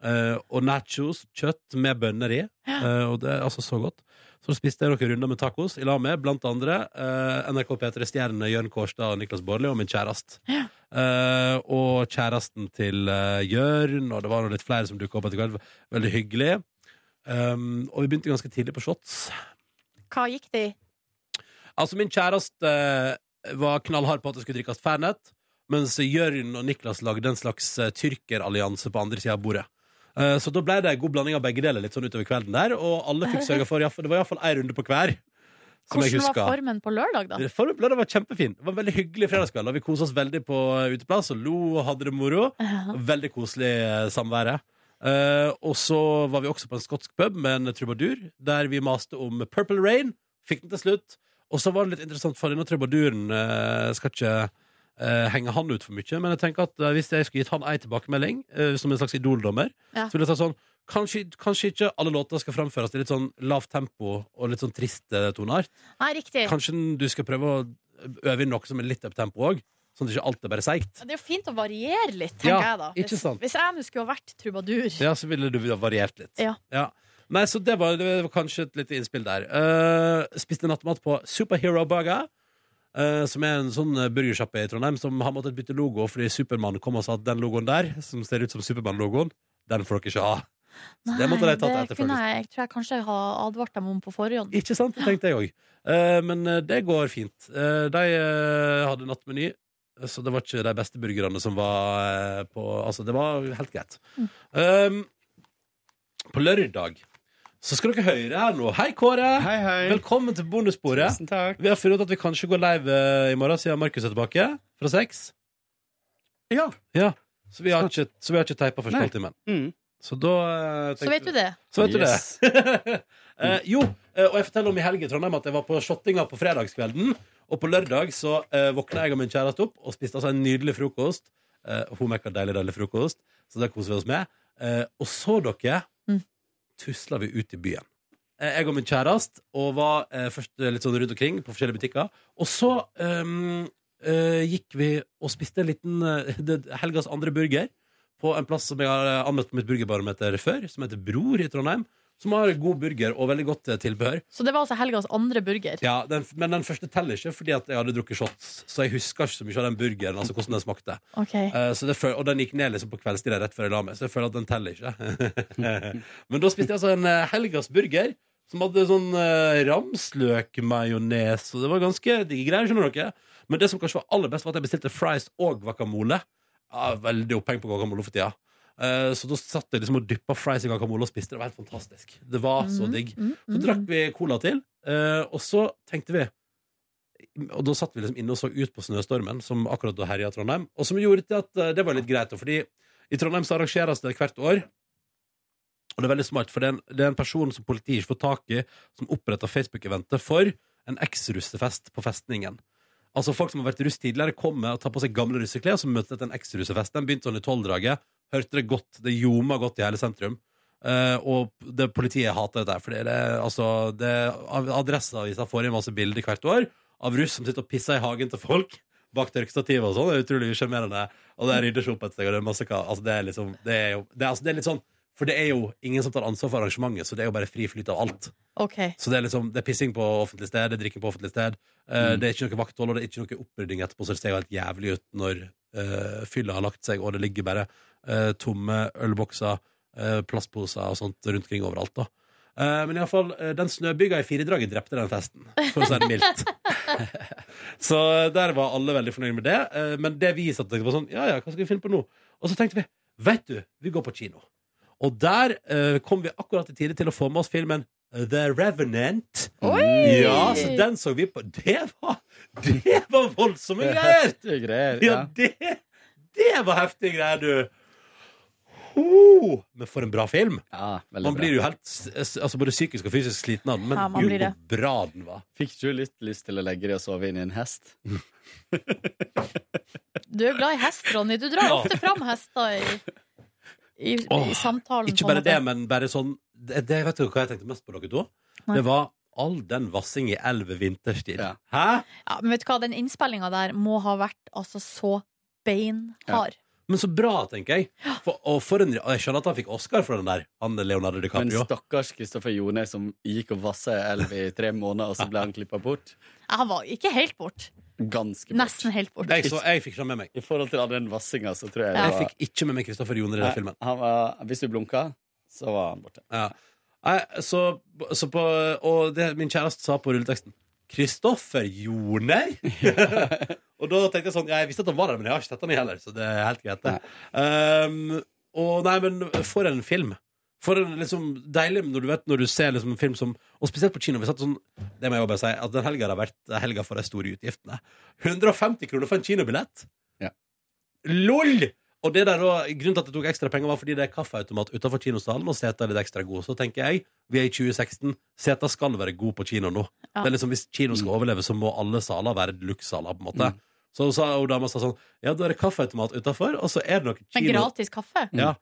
Speaker 1: Uh, og nachos, kjøtt med bønner i. Eh, og det er altså så godt. Så spiste jeg noen runder med tacos i lag med blant andre eh, NRK P3-stjernene Jørn Kårstad og Niklas Baarli og min kjæreste. Eh, og kjæresten til eh, Jørn, og det var litt flere som dukka opp etter hvert. Veldig hyggelig. Um, og vi begynte ganske tidlig på shots.
Speaker 2: Hva gikk det i?
Speaker 1: Altså, min kjæreste eh, var knallhard på at det skulle drikkes Fernet, mens Jørn og Niklas lagde en slags eh, tyrkerallianse på andre sida av bordet. Eh, Så da ble det en god blanding av begge deler litt sånn utover kvelden der, og alle fikk sørga for Det var iallfall én runde på hver.
Speaker 2: Hvordan var formen på lørdag, da?
Speaker 1: Formen på lørdag var kjempefin. Det var en veldig hyggelig fredagskveld. Og vi kosa oss veldig på eh, uteplass og lo og hadde det moro. Veldig koselig eh, samvære. Uh, og så var vi også på en skotsk pub med en trubadur, der vi maste om Purple Rain. Fikk den til slutt. Og så var det litt interessant, for denne trubaduren uh, skal ikke eh, henge han ut for mye, men jeg tenker at uh, hvis jeg skulle gitt han ei tilbakemelding, uh, som en slags idoldommer,
Speaker 2: Ja.
Speaker 1: så ville jeg sagt sånn Kanskje, kanskje ikke alle låter skal framføres i litt sånn lavt tempo og litt sånn trist toneart.
Speaker 2: Nei, riktig.
Speaker 1: Kanskje du skal prøve å øve inn noe som er litt uptempo òg, sånn at ikke alt er bare seigt.
Speaker 2: Det er jo fint å variere litt, tenker
Speaker 1: Ja,
Speaker 2: jeg da.
Speaker 1: sant.
Speaker 2: hvis jeg nå skulle ha vært trubadur.
Speaker 1: Ja, så ville du ha variert litt.
Speaker 2: Ja.
Speaker 1: Nei, så det var, det var kanskje et lite innspill der. Uh, spiste nattmat på Superhero Burger. Eh, som er en sånn eh, burgersjappe i Trondheim som har måttet bytte logo fordi Supermann kom og sa at den logoen der, som ser ut som Supermann-logoen, den får dere ikke ha. Så det måtte de tatt etterfølgelse.
Speaker 2: kunne jeg, jeg tror jeg kanskje har advart dem om på forhånd.
Speaker 1: Ikke sant? Det tenkte jeg òg. men eh, det går fint. De hadde nattmeny, så det var ikke de beste burgerne som var på Altså, det var helt greit.
Speaker 2: Mm.
Speaker 1: Um, på lørdag så skal dere høre her nå. Hei, Kåre. Hei, hei. Velkommen til bonussporet. Vi har funnet ut at vi kanskje går live eh, i morgen, siden Markus er tilbake fra seks.
Speaker 11: Ja.
Speaker 1: Så vi har ikke, så vi har ikke teipa første
Speaker 11: halvtimen.
Speaker 1: halvtimen. Så da eh,
Speaker 2: Så vet du det.
Speaker 1: så vet
Speaker 11: Yes.
Speaker 1: du det. <laughs> Eh, jo, eh, og jeg forteller om i helgen i Trondheim at jeg var på shottinga på fredagskvelden. Og på lørdag så uh, våkna jeg og min kjæreste opp og spiste altså en nydelig frokost. Uh, hun mekka deilig, deilig frokost, så det koser vi oss med. Eh, og så, dere,
Speaker 2: Mm.
Speaker 1: Tusla vi ut i byen. Eh, jeg og min kjæreste og var eh, først litt sånn rundt omkring på forskjellige butikker. Og så um, uh, gikk vi og spiste en liten <laughs> uh, helgas andre burger på en plass som jeg har eh, anmeldt på mitt burgerbarometer før, som heter Bror i Trondheim. Som har god burger og veldig godt eh, tilbehør.
Speaker 2: Så det var altså helgas andre burger.
Speaker 1: Ja, den, Men den første teller ikke fordi at jeg hadde drukket shots. Så jeg husker ikke så mye av den burgeren. Altså hvordan den smakte
Speaker 2: Ok.
Speaker 1: Eh, så det, føl- Og den gikk ned liksom på kveldstid rett før jeg la meg, så jeg føler at den teller ikke. <laughs> men da spiste jeg altså en eh, helgas burger som hadde sånn uh, ramsløkmajones, og det var ganske digge greier. skjønner dere Men det som kanskje var aller best, var at jeg bestilte fries og guacamole. ja, veldig oppheng på guacamole for tida. Eh, så da satt jeg liksom og dyppa fries i guacamole og spiste. Det var helt fantastisk. Det var så
Speaker 2: Mm,
Speaker 1: digg.
Speaker 2: mm,
Speaker 1: Så drakk vi cola til, eh, og så tenkte vi Og da satt vi liksom inne og så ut på snøstormen, som akkurat da herja Trondheim. Og som gjorde til at eh, det var litt greit, fordi i Trondheim så arrangeres det hvert år. Og det er veldig smart, for det er en, det er en person som politiet ikke får tak i, som oppretta Facebook-eventet for en eks-russefest på festningen. Altså Folk som har vært russ tidligere, kommer og tar på seg gamle russeklær, og så møter til en eks-russefest. Den begynte sånn i tolvdraget. Hørte det godt. Det ljoma godt i hele sentrum. Uh, og det, politiet hater dette. For det altså, det, Adresseavisa får inn masse bilder hvert år av russ som sitter og pisser i hagen til folk. Bak tørkestativet og sånn. Det er utrolig usjarmerende. Og det rydder seg opp et sted. Altså, det er liksom Det er jo det er, altså, det er litt sånn For det er jo ingen som tar ansvar for arrangementet, så det er jo bare fri flyt av alt.
Speaker 2: Okay.
Speaker 1: Så det er liksom Det er pissing på offentlig sted, det er drikking på offentlig sted. Uh,
Speaker 8: Mm.
Speaker 1: Det er ikke noe vakthold, og det er ikke noe opprydding etterpå, så det ser jo helt jævlig ut når uh, fylla har lagt seg, og det ligger bare uh, tomme ølbokser, uh, plastposer og sånt rundt omkring overalt. da Eh, Men iallfall, uh, den snøbygga i firedraget drepte den festen, for å si det mildt. <laughs> så der var alle veldig fornøyd med det. men det vi satt og tenkte på sånn, ja ja, hva skal vi finne på nå? Og så tenkte vi, vet du, vi går på kino. Og der eh, kom vi akkurat i tide til å få med oss filmen The Revenant.
Speaker 11: Oi!
Speaker 1: Ja, så den så vi på. Det var, det var voldsomme greier!
Speaker 11: Heftige greier.
Speaker 1: Ja,
Speaker 11: Ja.
Speaker 1: det, det var heftige greier, du. Oh, Men for en bra film.
Speaker 11: Ja, veldig
Speaker 1: Man
Speaker 11: bra.
Speaker 1: blir jo helt altså både psykisk og fysisk sliten av den, men
Speaker 2: Ja, man
Speaker 1: gud, hvor bra den var.
Speaker 11: Fikk du litt lyst til å legge deg og sove inn i en hest?
Speaker 2: Du er glad i hest, Ronny. Du drar
Speaker 1: Ja.
Speaker 2: ofte fram hester i, i,
Speaker 1: Åh,
Speaker 2: i samtalen.
Speaker 1: Ikke bare det, men bare sånn det, det Vet du hva jeg tenkte mest på, dere to?
Speaker 2: Nei.
Speaker 1: Det var all den vassing i elv vinterstid. Hæ?
Speaker 2: Ja, men vet du hva, den innspillinga der må ha vært altså så beinhard.
Speaker 1: Men så bra, tenker jeg. For, og, for en, og jeg skjønner at han fikk Oscar for den der. Han Leonardo DiCaprio.
Speaker 11: Men stakkars Kristoffer Jones som gikk og vassa i elv i tre måneder, og så ble han klippa bort.
Speaker 2: Ja, Han var ikke helt bort.
Speaker 11: Ganske bort.
Speaker 2: Nesten helt bort.
Speaker 1: Jeg, så, jeg fikk ikke med meg.
Speaker 11: I forhold til all den vassinga, så tror jeg
Speaker 1: Jeg
Speaker 11: det var-
Speaker 1: fikk ikke med meg Kristoffer Joner i den filmen.
Speaker 11: Han var, hvis du blunka, så var han borte.
Speaker 1: Ja. Nei, så, så på, og det min kjæreste sa på rulleteksten Kristoffer Joner? <laughs> <laughs> og da tenkte jeg sånn Jeg visste at han var der, men jeg har ikke sett han i heller, så det er helt greit, det. Um, og nei, men for en film. For en liksom deilig når du vet når du ser liksom en film som Og spesielt på kino. Vi satt sånn Det må jeg bare si At den helga har vært helga for de store utgiftene. 150 kroner for en kinobillett!
Speaker 11: Ja.
Speaker 1: LOL! Og det der da, Grunnen til at det tok ekstra penger, var fordi det er kaffeautomat utenfor kinosalen, og seta er litt ekstra god. Så tenker jeg, vi er i 2016, seta skal være god på kino nå.
Speaker 2: Ja.
Speaker 1: Det er liksom, Hvis kino skal overleve, så må alle saler være deluxe-saler. på en måte Så sa hun dama sa sånn Ja, da er det kaffeautomat utafor, og så er det noe
Speaker 2: Men gratis kaffe?
Speaker 1: Ja.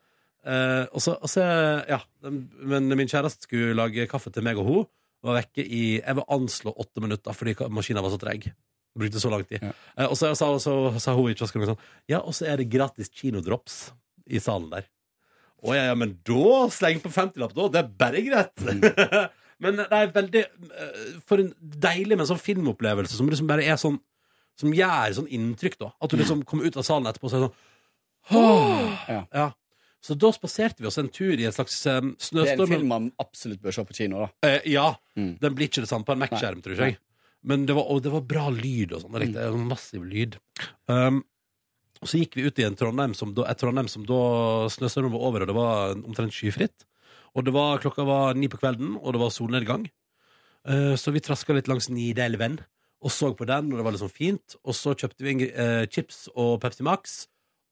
Speaker 1: Eh, og så, og så, ja Men min kjæreste skulle lage kaffe til meg og hun. Var vekke i jeg vil anslå åtte minutter fordi maskina maskinen var så treg. Brukte så lang tid. Eh, og så sa, så, sa hun i kiosken noe sånn Ja, og så er det gratis kinodrops i salen der. Å ja, ja, men da sleng på 50-lapp, da. Det er bare greit. <laughs> men det er veldig eh, For en deilig, men sånn filmopplevelse som liksom bare er sånn Som gjør sånn inntrykk, da. At du liksom kommer ut av salen etterpå og så er sånn «Åh!»
Speaker 11: Ja.
Speaker 1: ja. Så da spaserte vi oss en tur i en slags um,
Speaker 11: Det er en film man absolutt bør se på kino, da.
Speaker 1: Eh, ja.
Speaker 11: Mm.
Speaker 1: Den blir ikke det samme på en Mac-skjerm, tror jeg. Men det var, og det var bra lyd og sånn. Det var. Massiv lyd. Um, og så gikk vi ut i en Trondheim som da, et Trondheim som da snøstormen var over, og det var omtrent skyfritt. Og det var, klokka var ni på kvelden, og det var solnedgang. Uh, så vi traska litt langs Nidelven og så på den, og det var liksom fint. Og så kjøpte vi eh, chips og Pepsi Max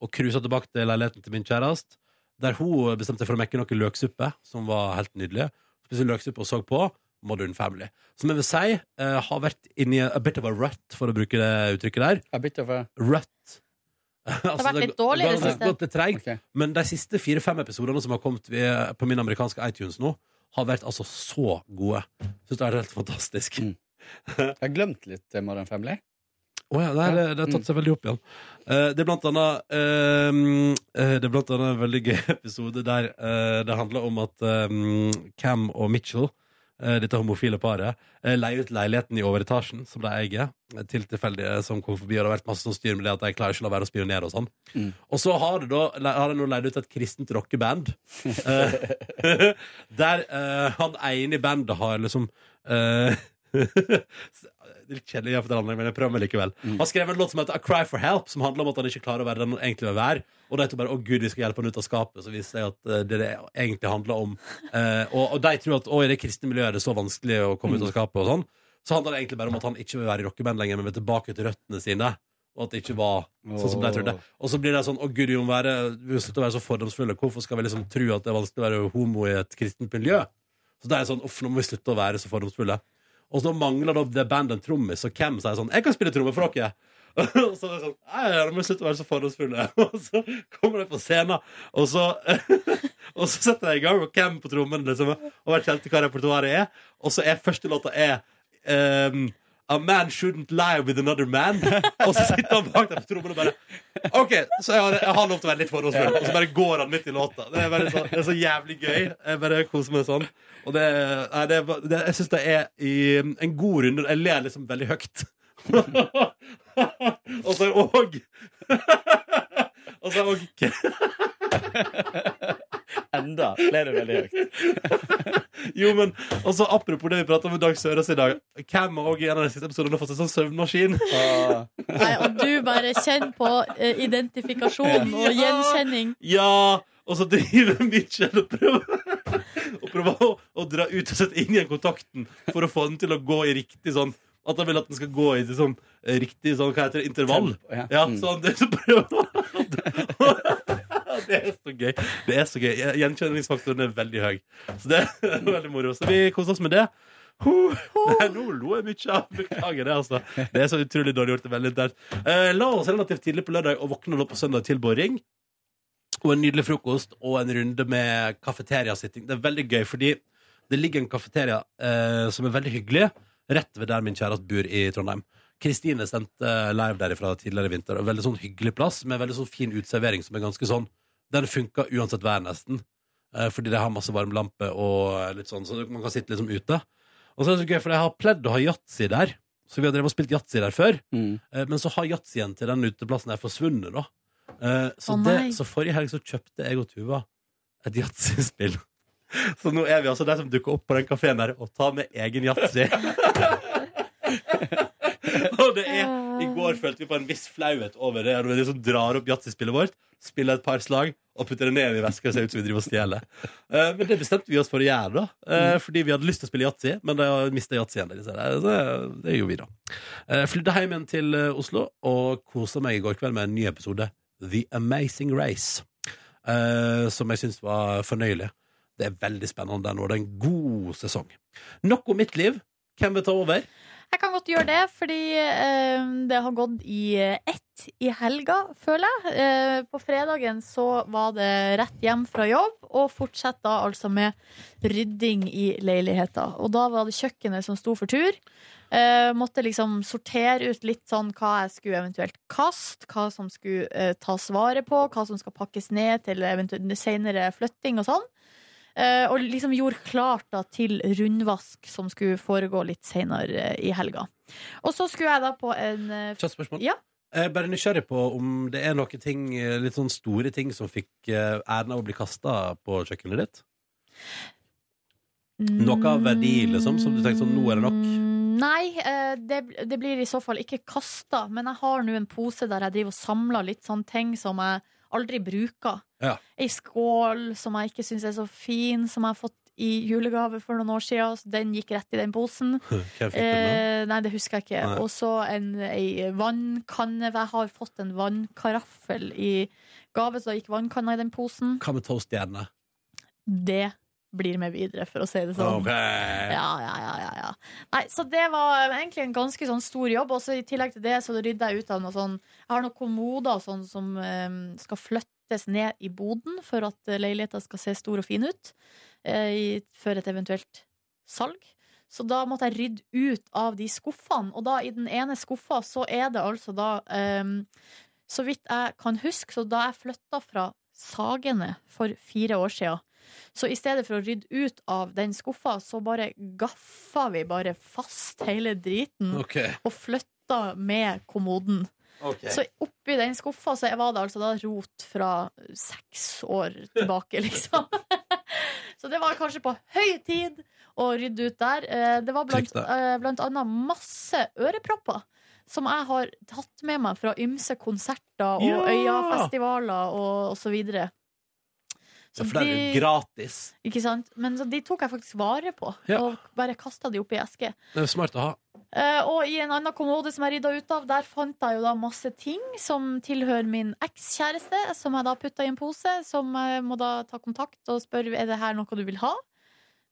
Speaker 1: og cruisa tilbake til leiligheten til min kjæreste. Der hun bestemte seg for å mekke noe løksuppe, som var helt nydelig. Spiste løksuppe og så på Modern Family. Som jeg vil si eh, har vært inni a bit of a rut, for å bruke det uttrykket der.
Speaker 11: A bit of a
Speaker 1: Rut. <laughs> Altså,
Speaker 2: vært litt dårlig det
Speaker 1: går-
Speaker 2: siste.
Speaker 1: gått litt treigt. Men de siste fire-fem episodene som har kommet ved- på min amerikanske iTunes nå, har vært altså så gode. Syns det er helt fantastisk.
Speaker 11: Jeg har glemt litt eh, Modern Family.
Speaker 1: Å ja, det, er, det har tatt seg veldig opp igjen. Uh, det er blant annet uh, Det er blant annet en veldig gøy <laughs> episode der uh, det handler om at um, Cam og Mitchell, dette homofile paret, leie leier ut leiligheten i overetasjen, som de eier, eh, til tilfeldige som kom forbi. Og det har vært masse sånn styr med det at de klarer ikke å la være å spionere og sånn.
Speaker 11: Mm.
Speaker 1: Og så har de da har de nå leid ut et kristent rockeband. <laughs> eh, <laughs> der uh, han ene i bandet har liksom eh, er <laughs> litt kjedelig, for forteller, men jeg prøver meg likevel. Han skrev en låt som heter A Cry for Help, som handler om at han ikke klarer å være den han egentlig vil være. Og da tror det bare 'Å Gud, vi skal hjelpe han ut av skapet'. Så viser det seg at eh, det det egentlig handler om eh, og, og de tror at å, i det kristne miljøet er det så vanskelig å komme ut av skapet og sånn. Så handler det egentlig bare om at han ikke vil være i rockeband lenger, men vil tilbake til røttene sine. Og at det ikke var sånn som de trodde. Og så blir det sånn 'Å Gud, vi må, være, vi må slutte å være så fordomsfulle'. Hvorfor skal vi liksom tro at det er vanskelig å være homo i et kristent miljø? Så det er sånn, uff, nå må vi slutte å være så fordomsfulle. Og så mangler da det bandet en trommis, og hvem sier sånn 'Jeg kan spille trommer for dere'. <laughs> Og så er det sånn Nei, nå må slutte å være så fordomsfulle. <laughs> Og så kommer de på scenen, og så <laughs> Og så setter de i gang, og hvem på trommene, liksom, og vet ikke helt hva repertoaret er. Og så er første låta er ehm, A man shouldn't lie with another man. Og så sitter han bak der på trommene og bare OK, så jeg har, jeg har lov til å være litt fordomsfull. Og så bare går han midt i låta. Det er, så, det er så jævlig gøy. Jeg bare koser meg sånn. Og det, nei, det, er det, jeg syns det er i en god runde. Jeg ler liksom veldig høyt. <laughs> og så òg <laughs> Og så òg
Speaker 11: Enda ler du veldig høyt. <laughs>
Speaker 1: Jo, men også apropos det vi pratet om med Dag Sørås i dag. Cam har også i en av de siste episodene fått en sånn søvnmaskin. <laughs>
Speaker 2: Nei, og du bare kjenner på eh, identifikasjon og <laughs> gjenkjenning.
Speaker 1: Ja! Og så driver Mitchell og prøver, og prøver å, å dra ut og sette inn igjen kontakten for å få den til å gå i riktig sånn At han vil at den skal gå i sånn eh, riktig sånn, hva heter det, intervall.
Speaker 11: Tempo, ja.
Speaker 1: Ja,
Speaker 11: Mm.
Speaker 1: så han det, så prøver <laughs> Det er så gøy. Det er så gøy. Gjenkjenningsfaktoren er veldig høy. Så det er <laughs> veldig moro. Så vi koser oss med det. Huh. <laughs> Nei, nå lo jeg mye av. Beklager det, altså. Det er så utrolig dårlig gjort. Veldig. Eh, la oss relativt tidlig på lørdag og våkne nå på søndag til boring. Og en nydelig frokost og en runde med kafeteriasitting. Det er veldig gøy, fordi det ligger en kafeteria eh, som er veldig hyggelig, rett ved der min kjæreste bor i Trondheim. Kristine sendte live derifra tidligere i vinter. Veldig sånn hyggelig plass med veldig sånn fin uteservering som er ganske sånn Den funker uansett vær, nesten. Eh, fordi det har masse varmlampe og litt sånn, så man kan sitte liksom ute. Og så er det så gøy, for jeg har pledd å ha yatzy der. Så vi har drevet og spilt yatzy der før.
Speaker 11: Mm.
Speaker 1: Eh, Men så har yatzyen til den uteplassen der forsvunnet, da. Eh, Så,
Speaker 2: oh,
Speaker 1: det, så forrige helg så kjøpte jeg og Tuva et yatzy-spill. <laughs> Så nå er vi altså de som dukker opp på den kafeen der og tar med egen yatzy. <laughs> <laughs> <laughs> og det er I går følte vi på en viss flauhet over det. Når vi liksom drar opp yatzy-spillet vårt, spiller et par slag og putter det ned i veska og ser ut som vi driver og stjeler. Uh, men det bestemte vi oss for å gjøre, da. Uh, fordi vi hadde lyst til å spille yatzy, men da mista yatzyen det. Det, det gjorde vi, da. Uh, flydde hjem igjen til eh, Oslo og kosa meg i går kveld med en ny episode The Amazing Race. eh, som jeg syns var fornøyelig. Det er veldig spennende der nå. Det er en god sesong. Nok om mitt liv. Hvem vil ta over?
Speaker 2: Jeg kan godt gjøre det, fordi eh, det har gått i eh, ett i helga, føler jeg. Eh, på fredagen så var det rett hjem fra jobb, og fortsette altså med rydding i leiligheta. Og da var det kjøkkenet som sto for tur. Eh, måtte liksom sortere ut litt sånn hva jeg skulle eventuelt kaste, hva som skulle eh, tas vare på, hva som skal pakkes ned til senere flytting og sånn. Eh, og liksom gjorde klart da til rundvask som skulle foregå litt senere eh, i helga. Og så skulle jeg da på en eh,
Speaker 1: Kjapt spørsmål.
Speaker 2: Ja.
Speaker 1: Jeg er bare nysgjerrig på om det er noen ting, litt sånn store ting som fikk æren av å bli kasta på kjøkkenet ditt? Noe av verdi, liksom, som du tenkte sånn, nå er det nok?
Speaker 2: Mm, Nei, det, det blir i så fall ikke kasta, men jeg har nå en pose der jeg driver og samler litt sånne ting som jeg aldri bruker.
Speaker 1: Ja.
Speaker 2: Ei skål som jeg ikke syns er så fin, som jeg har fått i julegave for noen år siden. Så den gikk rett i den posen. <laughs> Eh, nei, det husker jeg ikke. Og så en ei vannkanne. Jeg har fått en vannkaraffel i gave, så da gikk vannkanna i den posen.
Speaker 1: Hva med toastjernene?
Speaker 2: Det blir med videre, for å si det sånn.
Speaker 1: Okay.
Speaker 2: Ja, ja, ja, ja, ja. Nei, så det var egentlig en ganske sånn stor jobb. Og så i tillegg til det så rydda jeg ut av noe sånn Jeg har noen kommoder og sånn som um, skal flyttes ned i boden for at leiligheten leiligheta skal se stor og fin ut uh, i, før et eventuelt salg. Så da måtte jeg rydde ut av de skuffene. Og da i den ene skuffa så er det altså da um, Så vidt jeg kan huske, så da jeg flytta fra Sagene for fire år sia, så i stedet for å rydde ut av den skuffa, så bare gaffa vi bare fast hele driten
Speaker 1: okay.
Speaker 2: og flytta med kommoden.
Speaker 1: Okay.
Speaker 2: Så oppi den skuffa så var det altså da rot fra seks år tilbake, <laughs> liksom. Så det var kanskje på høy tid å rydde ut der. Eh, Det var blant, eh, blant annet masse ørepropper. Som jeg har tatt med meg fra ymse konserter og
Speaker 1: Ja!
Speaker 2: Øyafestivaler og, og så videre.
Speaker 1: Ja, for det er jo gratis.
Speaker 2: Ikke sant? Men så de tok jeg faktisk vare på,
Speaker 1: Ja.
Speaker 2: og bare kasta de oppi eske.
Speaker 1: Det er smart å ha.
Speaker 2: Uh, og i en annen kommode som jeg rydda ut av, der fant jeg jo da masse ting som tilhører min ekskjæreste, som jeg da putta i en pose. Som jeg må da ta kontakt og spørre er det her noe du vil ha.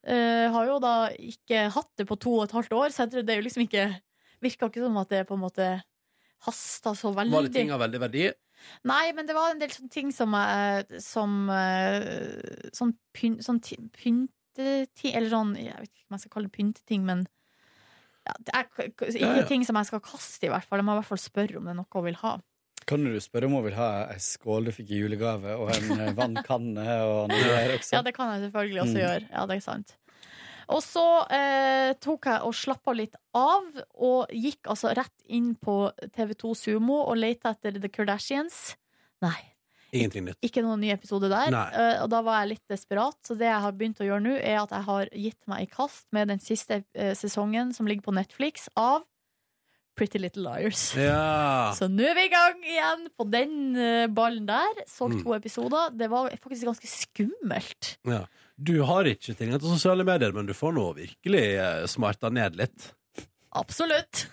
Speaker 2: Uh, har jo da ikke hatt det på to og et halvt år, så jeg tror det er jo liksom ikke Virka ikke som at det på en måte hasta så veldig.
Speaker 1: Var det ting av veldig verdi?
Speaker 2: Nei, men det var en del sånne ting som Som eh, Sånn, pyn, sånn pynteting Eller sånn Jeg vet ikke om jeg skal kalle det pynteting, men ja, det er ikke
Speaker 11: Ja, ja.
Speaker 2: ting som jeg skal kaste, i hvert fall. Jeg må i hvert fall spørre om det er noe hun vil ha.
Speaker 11: Kan du spørre om hun vil ha ei skål du fikk i julegave, og en eh, vannkanne og noe <laughs> der også?
Speaker 2: Ja, det kan jeg selvfølgelig også
Speaker 11: Mm.
Speaker 2: gjøre. Ja, det er sant. Og så eh, tok jeg og slappa litt av, og gikk altså rett inn på TV2 Sumo og leita etter The Kardashians. Nei.
Speaker 1: Ingenting nytt.
Speaker 2: Ikke noen ny episode der. Eh, og da var jeg litt desperat, så det jeg har begynt å gjøre nå, er at jeg har gitt meg i kast med den siste uh, sesongen som ligger på Netflix, av Pretty Little Liars.
Speaker 1: Ja. <laughs>
Speaker 2: Så nå er vi i gang igjen på den eh, ballen der. Så
Speaker 1: Mm.
Speaker 2: to episoder. Det var faktisk ganske skummelt.
Speaker 1: Ja. Du har ikke tilgang til sosiale medier, men du får nå virkelig eh, smarta ned litt.
Speaker 2: Absolutt.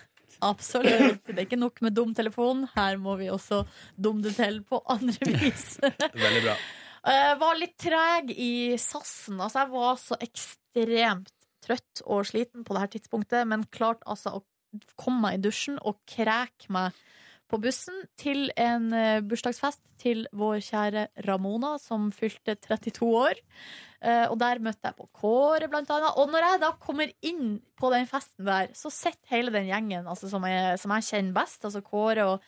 Speaker 2: Absolutt. Det er ikke nok med dum telefon. Her må vi også dumme det til på andre <laughs> vis.
Speaker 1: Veldig bra.
Speaker 2: Jeg var litt treg i sassen. Altså, jeg var så ekstremt trøtt og sliten på det her tidspunktet, men klarte altså å komme meg i dusjen og kreke meg på bussen til en eh, bursdagsfest til vår kjære Ramona, som fylte 32 år. Eh, og der møtte jeg på Kåre, blant annet. Og når jeg da kommer inn på den festen der, så sitter hele den gjengen altså, som, jeg, som jeg kjenner best, altså Kåre og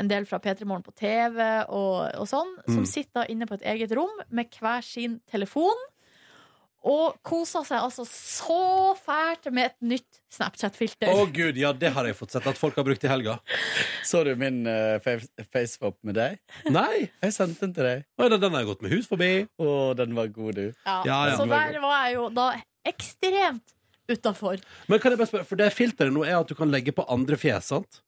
Speaker 2: en del fra P3 Morgen på TV og, og sånn, som
Speaker 1: Mm.
Speaker 2: sitter inne på et eget rom med hver sin telefon. Og koser seg altså så fælt med et nytt Snapchat-filter.
Speaker 1: Å gud, ja, det har jeg fått sett at folk har brukt i helga.
Speaker 11: Så du min uh, facewap med deg?
Speaker 1: Nei.
Speaker 11: Jeg sendte den til deg.
Speaker 1: Oi, den har jeg gått med hus forbi.
Speaker 11: Å, den var god, du.
Speaker 2: Ja,
Speaker 1: Ja, ja.
Speaker 2: Så der var jeg jo da ekstremt utafor.
Speaker 1: Men kan jeg bare spørre, for det filteret nå er at du kan legge på andre fjes, sant?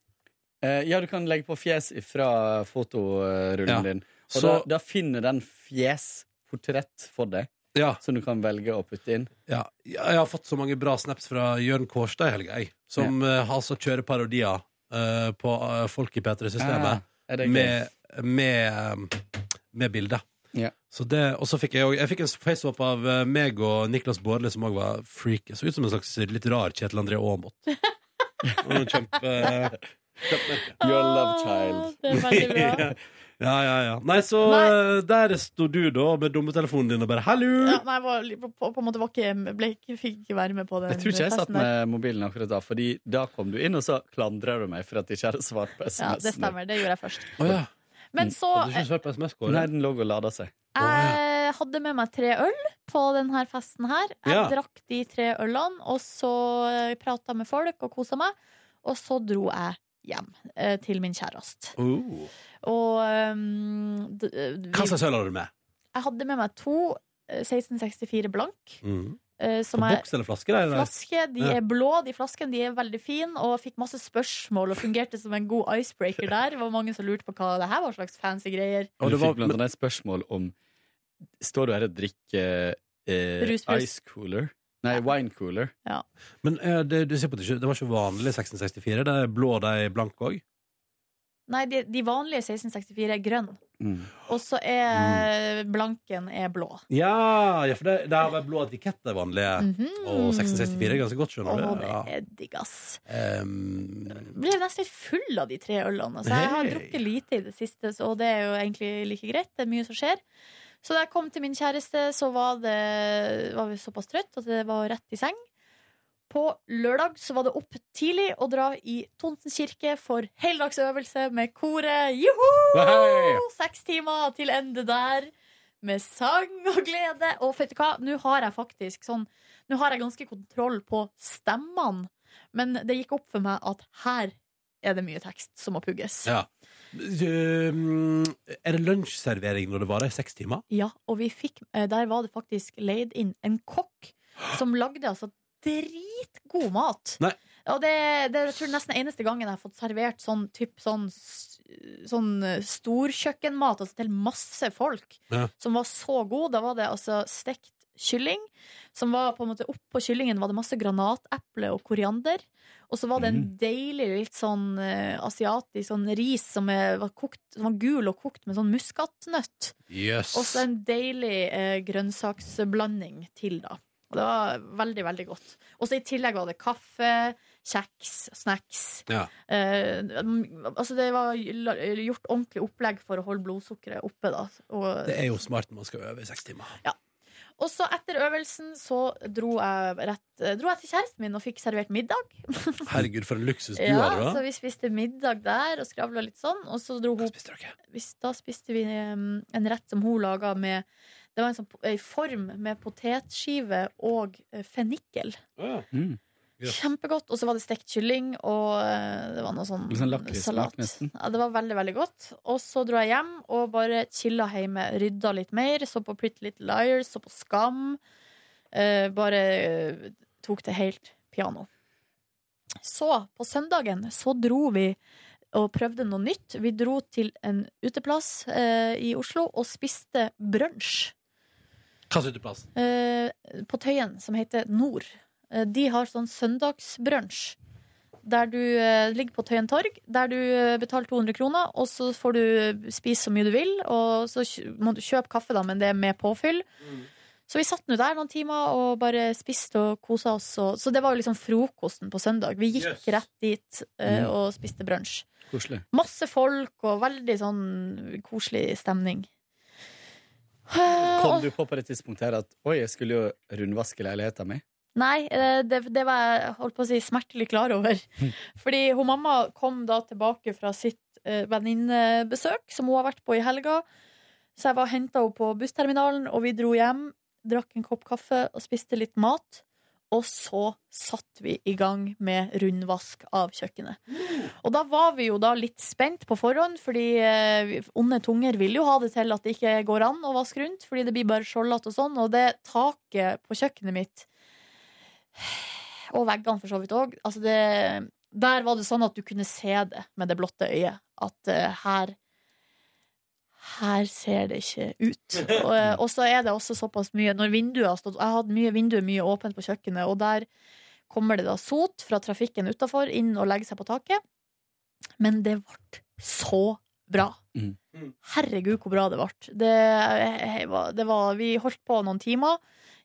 Speaker 11: Eh, ja, du kan legge på fjes fra fotorullen
Speaker 1: Ja.
Speaker 11: din. Og
Speaker 1: Så-
Speaker 11: da, da finner den fjesportrett for deg,
Speaker 1: Ja.
Speaker 11: som du kan velge å putte inn.
Speaker 1: Ja, jeg har fått så mange bra snaps fra Jørn Kårstad i helga, jeg. Som eh, altså kjører parodier uh, på eh, folk i P3-systemet
Speaker 11: Ah,
Speaker 1: med, med, med bilder.
Speaker 11: Ja.
Speaker 1: Så det, og så fikk jeg, jeg fikk en facewap av meg og Niklas Baarli, som òg var freak. Så ut som en slags litt rar Kjetil André Aamodt. <laughs> Kjempe... Kjempe, kjempemerke.
Speaker 11: Your love child.
Speaker 2: Det er veldig bra. <laughs>
Speaker 1: ja, ja, ja. Nei, så
Speaker 2: Nei.
Speaker 1: eh, der sto du da med dummetelefonen din og bare 'hallo'!
Speaker 2: Ja, nei, var, på, på en måte var ikke, ble ikke, fikk ikke være med på den
Speaker 11: Jeg tror ikke jeg satt
Speaker 2: med der.
Speaker 11: mobilen akkurat da, Fordi da kom du inn, og så klandrer du meg for at jeg ikke hadde svart på SMS-en.
Speaker 2: det stemmer. Det gjorde jeg først.
Speaker 1: Oh, ja.
Speaker 2: Men så
Speaker 1: Hadde du ikke svart på SMS, Kåre?
Speaker 11: Nei, den lå og lada seg.
Speaker 2: Jeg hadde med meg tre øl på denne festen her. Jeg
Speaker 1: Ja.
Speaker 2: drakk de tre ølene, og så prata med folk og kosa meg. Og så dro jeg hjem eh, til min kjæreste.
Speaker 1: Oh.
Speaker 2: Og um, d- vi,
Speaker 1: Hva slags øl har du med?
Speaker 2: jeg hadde med meg to eh, 1664 blank.
Speaker 1: Mm.
Speaker 2: eh, som er
Speaker 1: boks eller flaske? Der, eller?
Speaker 2: flaske. De
Speaker 1: Ja.
Speaker 2: er blå, de flaskene. De er veldig fine, og fikk masse spørsmål og fungerte som en god icebreaker <laughs> der. Det var mange som lurte på hva det her var slags fancy greier.
Speaker 11: Og
Speaker 1: det
Speaker 11: du
Speaker 1: var-
Speaker 11: fikk blant annet et spørsmål om Står du her og drikker eh, ice cooler? Nei, wine cooler.
Speaker 1: Men eh, det, du ser på det, ikke- det var ikke vanlig 1664? Det er blå, de er blanke òg?
Speaker 2: Nei, de, de vanlige 1664 er grønn.
Speaker 11: Mm.
Speaker 2: Og så er blanken er blå.
Speaker 1: Ja, ja, for det, det har vært blå etikett, det vanlige.
Speaker 2: Mhm.
Speaker 1: Og 1664 er ganske godt,
Speaker 2: Å,
Speaker 1: skjønner du.
Speaker 2: det
Speaker 1: Ja.
Speaker 2: er digg, ass.
Speaker 1: Ehm,
Speaker 2: Ble nesten litt full av de tre ølene. Så jeg har
Speaker 1: Hei.
Speaker 2: drukket lite i det siste, så- og det er jo egentlig like greit. Det er mye som skjer. Så da jeg kom til min kjæreste, så var, det, var vi såpass trøtt at det var rett i seng. På lørdag så var det opp tidlig å dra i Tonsens kirke for heldagsøvelse med koret. Joho! Seks timer til ende der. Med sang og glede. Og vet du hva, nå har jeg faktisk sånn Nå har jeg ganske kontroll på stemmene. Men det gikk opp for meg at her er det mye tekst som må pugges.
Speaker 1: Ja. Um, er det lunsjservering når det varer i seks timer?
Speaker 2: Ja, og vi fikk, eh, der var det faktisk leid inn en kokk som lagde altså dritgod mat.
Speaker 1: Nei.
Speaker 2: Og det, det er jeg tror nesten eneste gangen jeg har fått servert sånn, typ, sånn, sånn eh, storkjøkkenmat altså til masse folk,
Speaker 1: Ja.
Speaker 2: som var så god. Da var det altså stekt kylling, som var på en måte oppå kyllingen var det masse granateple og koriander. Og så var det en deilig litt sånn uh, asiatisk sånn ris som er, var, kokt, som var gul og kokt med sånn muskatnøtt.
Speaker 1: Yes.
Speaker 2: Og så en deilig uh, grønnsaksblanding til, da. Og det var veldig, veldig godt. Og så i tillegg var det kaffe, kjeks, snacks.
Speaker 1: Ja.
Speaker 2: Eh, altså det var gjort ordentlig opplegg for å holde blodsukkeret oppe, da. Og,
Speaker 1: Det er jo smart når man skal øve i seks timer.
Speaker 2: ja. Og så etter øvelsen så dro jeg, rett, eh, dro jeg til kjæresten min og fikk servert middag. <laughs>
Speaker 1: Herregud, for en luksus du
Speaker 2: Ja,
Speaker 1: har,
Speaker 2: så vi spiste middag der og skravla litt sånn. Og så dro hun Hvis- Da spiste vi um, en rett som hun laga med Det var en sånn en form med potetskive og eh, fennikel.
Speaker 11: Mm.
Speaker 2: Kjempegodt. Og så var det stekt kylling, og eh, det var noe sånn
Speaker 11: Litt sånn lakrismak,
Speaker 2: salat.
Speaker 11: nesten.
Speaker 2: Ja, det var veldig, veldig godt. Og så dro jeg hjem og bare chilla hjemme. Rydda litt mer. Så på Pretty Little Liars, så på Skam. Eh, bare eh, tok det helt piano. Så, på søndagen, så dro vi og prøvde noe nytt. Vi dro til en uteplass eh, i Oslo og spiste brunsj
Speaker 1: Hva slags uteplass?
Speaker 2: eh, på Tøyen, som heter Nord. Eh, de har sånn søndagsbrunsj. Der du eh, ligger på Tøyen torg, der du eh, betaler 200 kroner, og så får du spise så mye du vil, og så må du kjøpe kaffe, da, men det er med påfyll. Så vi satt nå der noen timer og bare spiste og kosa oss. Og, så det var jo liksom frokosten på søndag. Vi gikk
Speaker 11: Yes.
Speaker 2: rett dit
Speaker 11: Mm.
Speaker 2: og spiste brunsj. Masse folk og veldig sånn koselig stemning.
Speaker 11: Kom du på på det tidspunktet her at oi, jeg skulle jo rundvaske leiligheta min?
Speaker 2: Nei, eh, det, det var jeg holdt på å si smertelig klar over. Fordi hun mamma kom da tilbake fra sitt uh, venninnebesøk, som hun har vært på i helga. Så jeg var henta henne på bussterminalen, og vi dro hjem, drakk en kopp kaffe og spiste litt mat. Og så satt vi i gang med rundvask av kjøkkenet. Og da var vi jo da litt spent på forhånd, fordi uh, onde tunger vil jo ha det til at det ikke går an å vaske rundt, fordi det blir bare skjoldete og sånn. Og det taket på kjøkkenet mitt og veggene for så vidt òg. Altså der var det sånn at du kunne se det med det blotte øyet. At uh, her her ser det ikke ut. <laughs> Og, eh, og så er det også såpass mye Når vinduet har stått Jeg har hatt mye vinduer mye åpent på kjøkkenet, og der kommer det da sot fra trafikken utafor inn og legger seg på taket. Men det ble så bra.
Speaker 11: Mm.
Speaker 2: Herregud, hvor bra det ble. Det, det var, vi holdt på noen timer.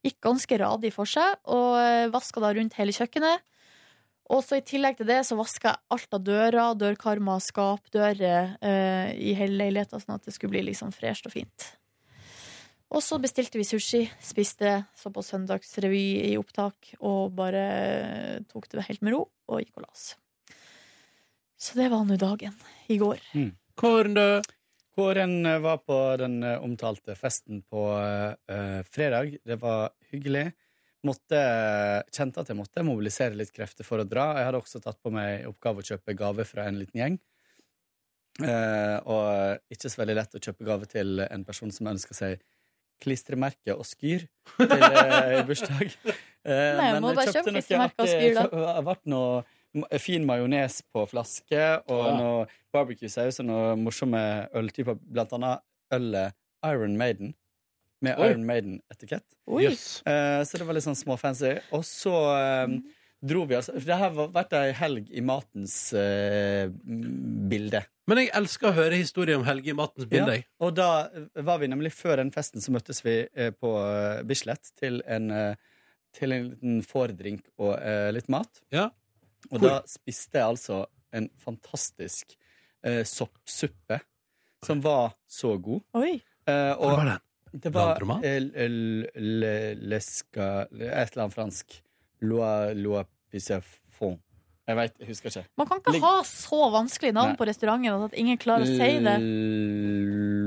Speaker 2: Gikk ganske radig for seg, og vaska da rundt hele kjøkkenet. Og så i tillegg til det så vaska jeg alt av dører, dørkarmer, skapdører eh, i hele leiligheten, sånn at det skulle bli liksom fresht og fint. Og så bestilte vi sushi, spiste, så på søndagsrevy i opptak, og bare eh, tok det helt med ro, og gikk og la oss. Så det var nå dagen i går.
Speaker 1: Mm. du?
Speaker 11: Kåren en var på den eh, omtalte festen på uh, fredag. Det var hyggelig. Måtte, kjente at jeg måtte mobilisere litt krefter for å dra. Jeg hadde også tatt på meg oppgave å kjøpe gave fra en liten gjeng. Uh, og ikke så veldig lett å kjøpe gave til en person som ønsker seg klistremerke og skyr til uh, bursdag. Uh,
Speaker 2: Nei,
Speaker 11: men jeg kjøpte noe artig. Det ble noe fin majones på flaske og
Speaker 1: Ja.
Speaker 11: noe barbecue-saus og noe morsomme øltyper, blant annet ølet Iron Maiden. Med
Speaker 1: Oi.
Speaker 11: Iron Maiden-etikett.
Speaker 1: Yes.
Speaker 11: Uh, så det var litt sånn småfancy. Og så eh, dro vi altså For det har vært ei helg i matens uh, bilde.
Speaker 1: Men jeg elsker å høre historier om helg i matens bilde. Ja.
Speaker 11: og da var vi nemlig før den festen, så møttes vi uh, på Bislett til en, til en liten fårdrink og litt mat.
Speaker 1: Ja.
Speaker 11: Og da spiste jeg altså en fantastisk eh, soppsuppe som var så god.
Speaker 2: Oi.
Speaker 11: Eh, og
Speaker 1: Hvor var den?
Speaker 11: Det var
Speaker 1: Landromat?
Speaker 11: el, el, le, leska, et eller annet fransk. Loa, loa pisefond. Jeg veit, jeg husker ikke.
Speaker 2: Man kan ikke ha så vanskelig navn
Speaker 11: Nei.
Speaker 2: på restauranten at ingen klarer å si det.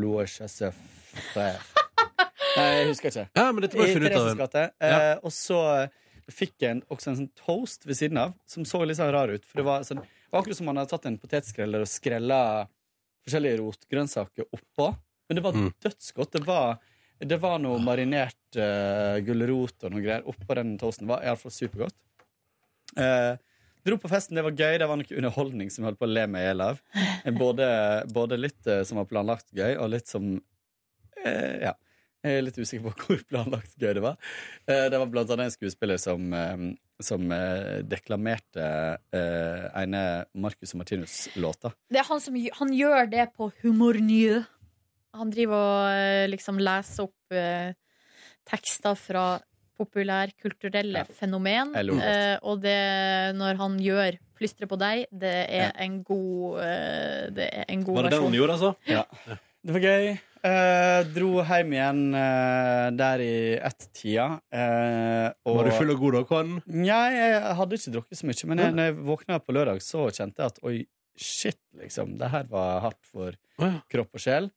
Speaker 11: Loa chassefrère. <laughs> Nei, jeg husker ikke.
Speaker 1: Ja, men dette må jeg finne ut av. Ja.
Speaker 11: Eh, og så fikk jeg en, også en sånn toast ved siden av, som så litt sånn rar ut. For det var sånn Det var akkurat som man hadde tatt en potetskreller og skrella forskjellige rotgrønnsaker oppå. Men det var
Speaker 1: Mm.
Speaker 11: dødsgodt. Det var, det var noe marinert uh, gulrot og noe greier oppå den toasten. Det var iallfall supergodt. Uh, dro på festen, det var gøy. Det var noe underholdning som jeg holdt på å le meg i hjel av. Både, både litt eh, som var planlagt gøy, og litt som eh, Ja. Jeg er litt usikker på hvor planlagt gøy det var. Eh, det var blant annet en skuespiller som, eh, som eh, deklamerte eh, ene Marcus og Martinus-låta.
Speaker 2: Det er han som han gjør det på Humor Nye. Han driver og liksom leser opp eh, tekster fra populærkulturelle fenomen.
Speaker 11: lo godt.
Speaker 2: Eh, og det, når han gjør 'Plystre på deg', det er en god eh, Det er en god
Speaker 1: Var det det
Speaker 2: versjon.
Speaker 1: han gjorde, altså?
Speaker 11: Ja. Det var gøy. Eh, dro hjem igjen eh, der i ett-tida. Eh, og-
Speaker 1: Var du full og god da, Kvann?
Speaker 11: Nei, jeg hadde ikke drukket så mye. Men jeg, når jeg våkna på lørdag, så kjente jeg at oi, shit, liksom. Det her var hardt for kropp og sjel.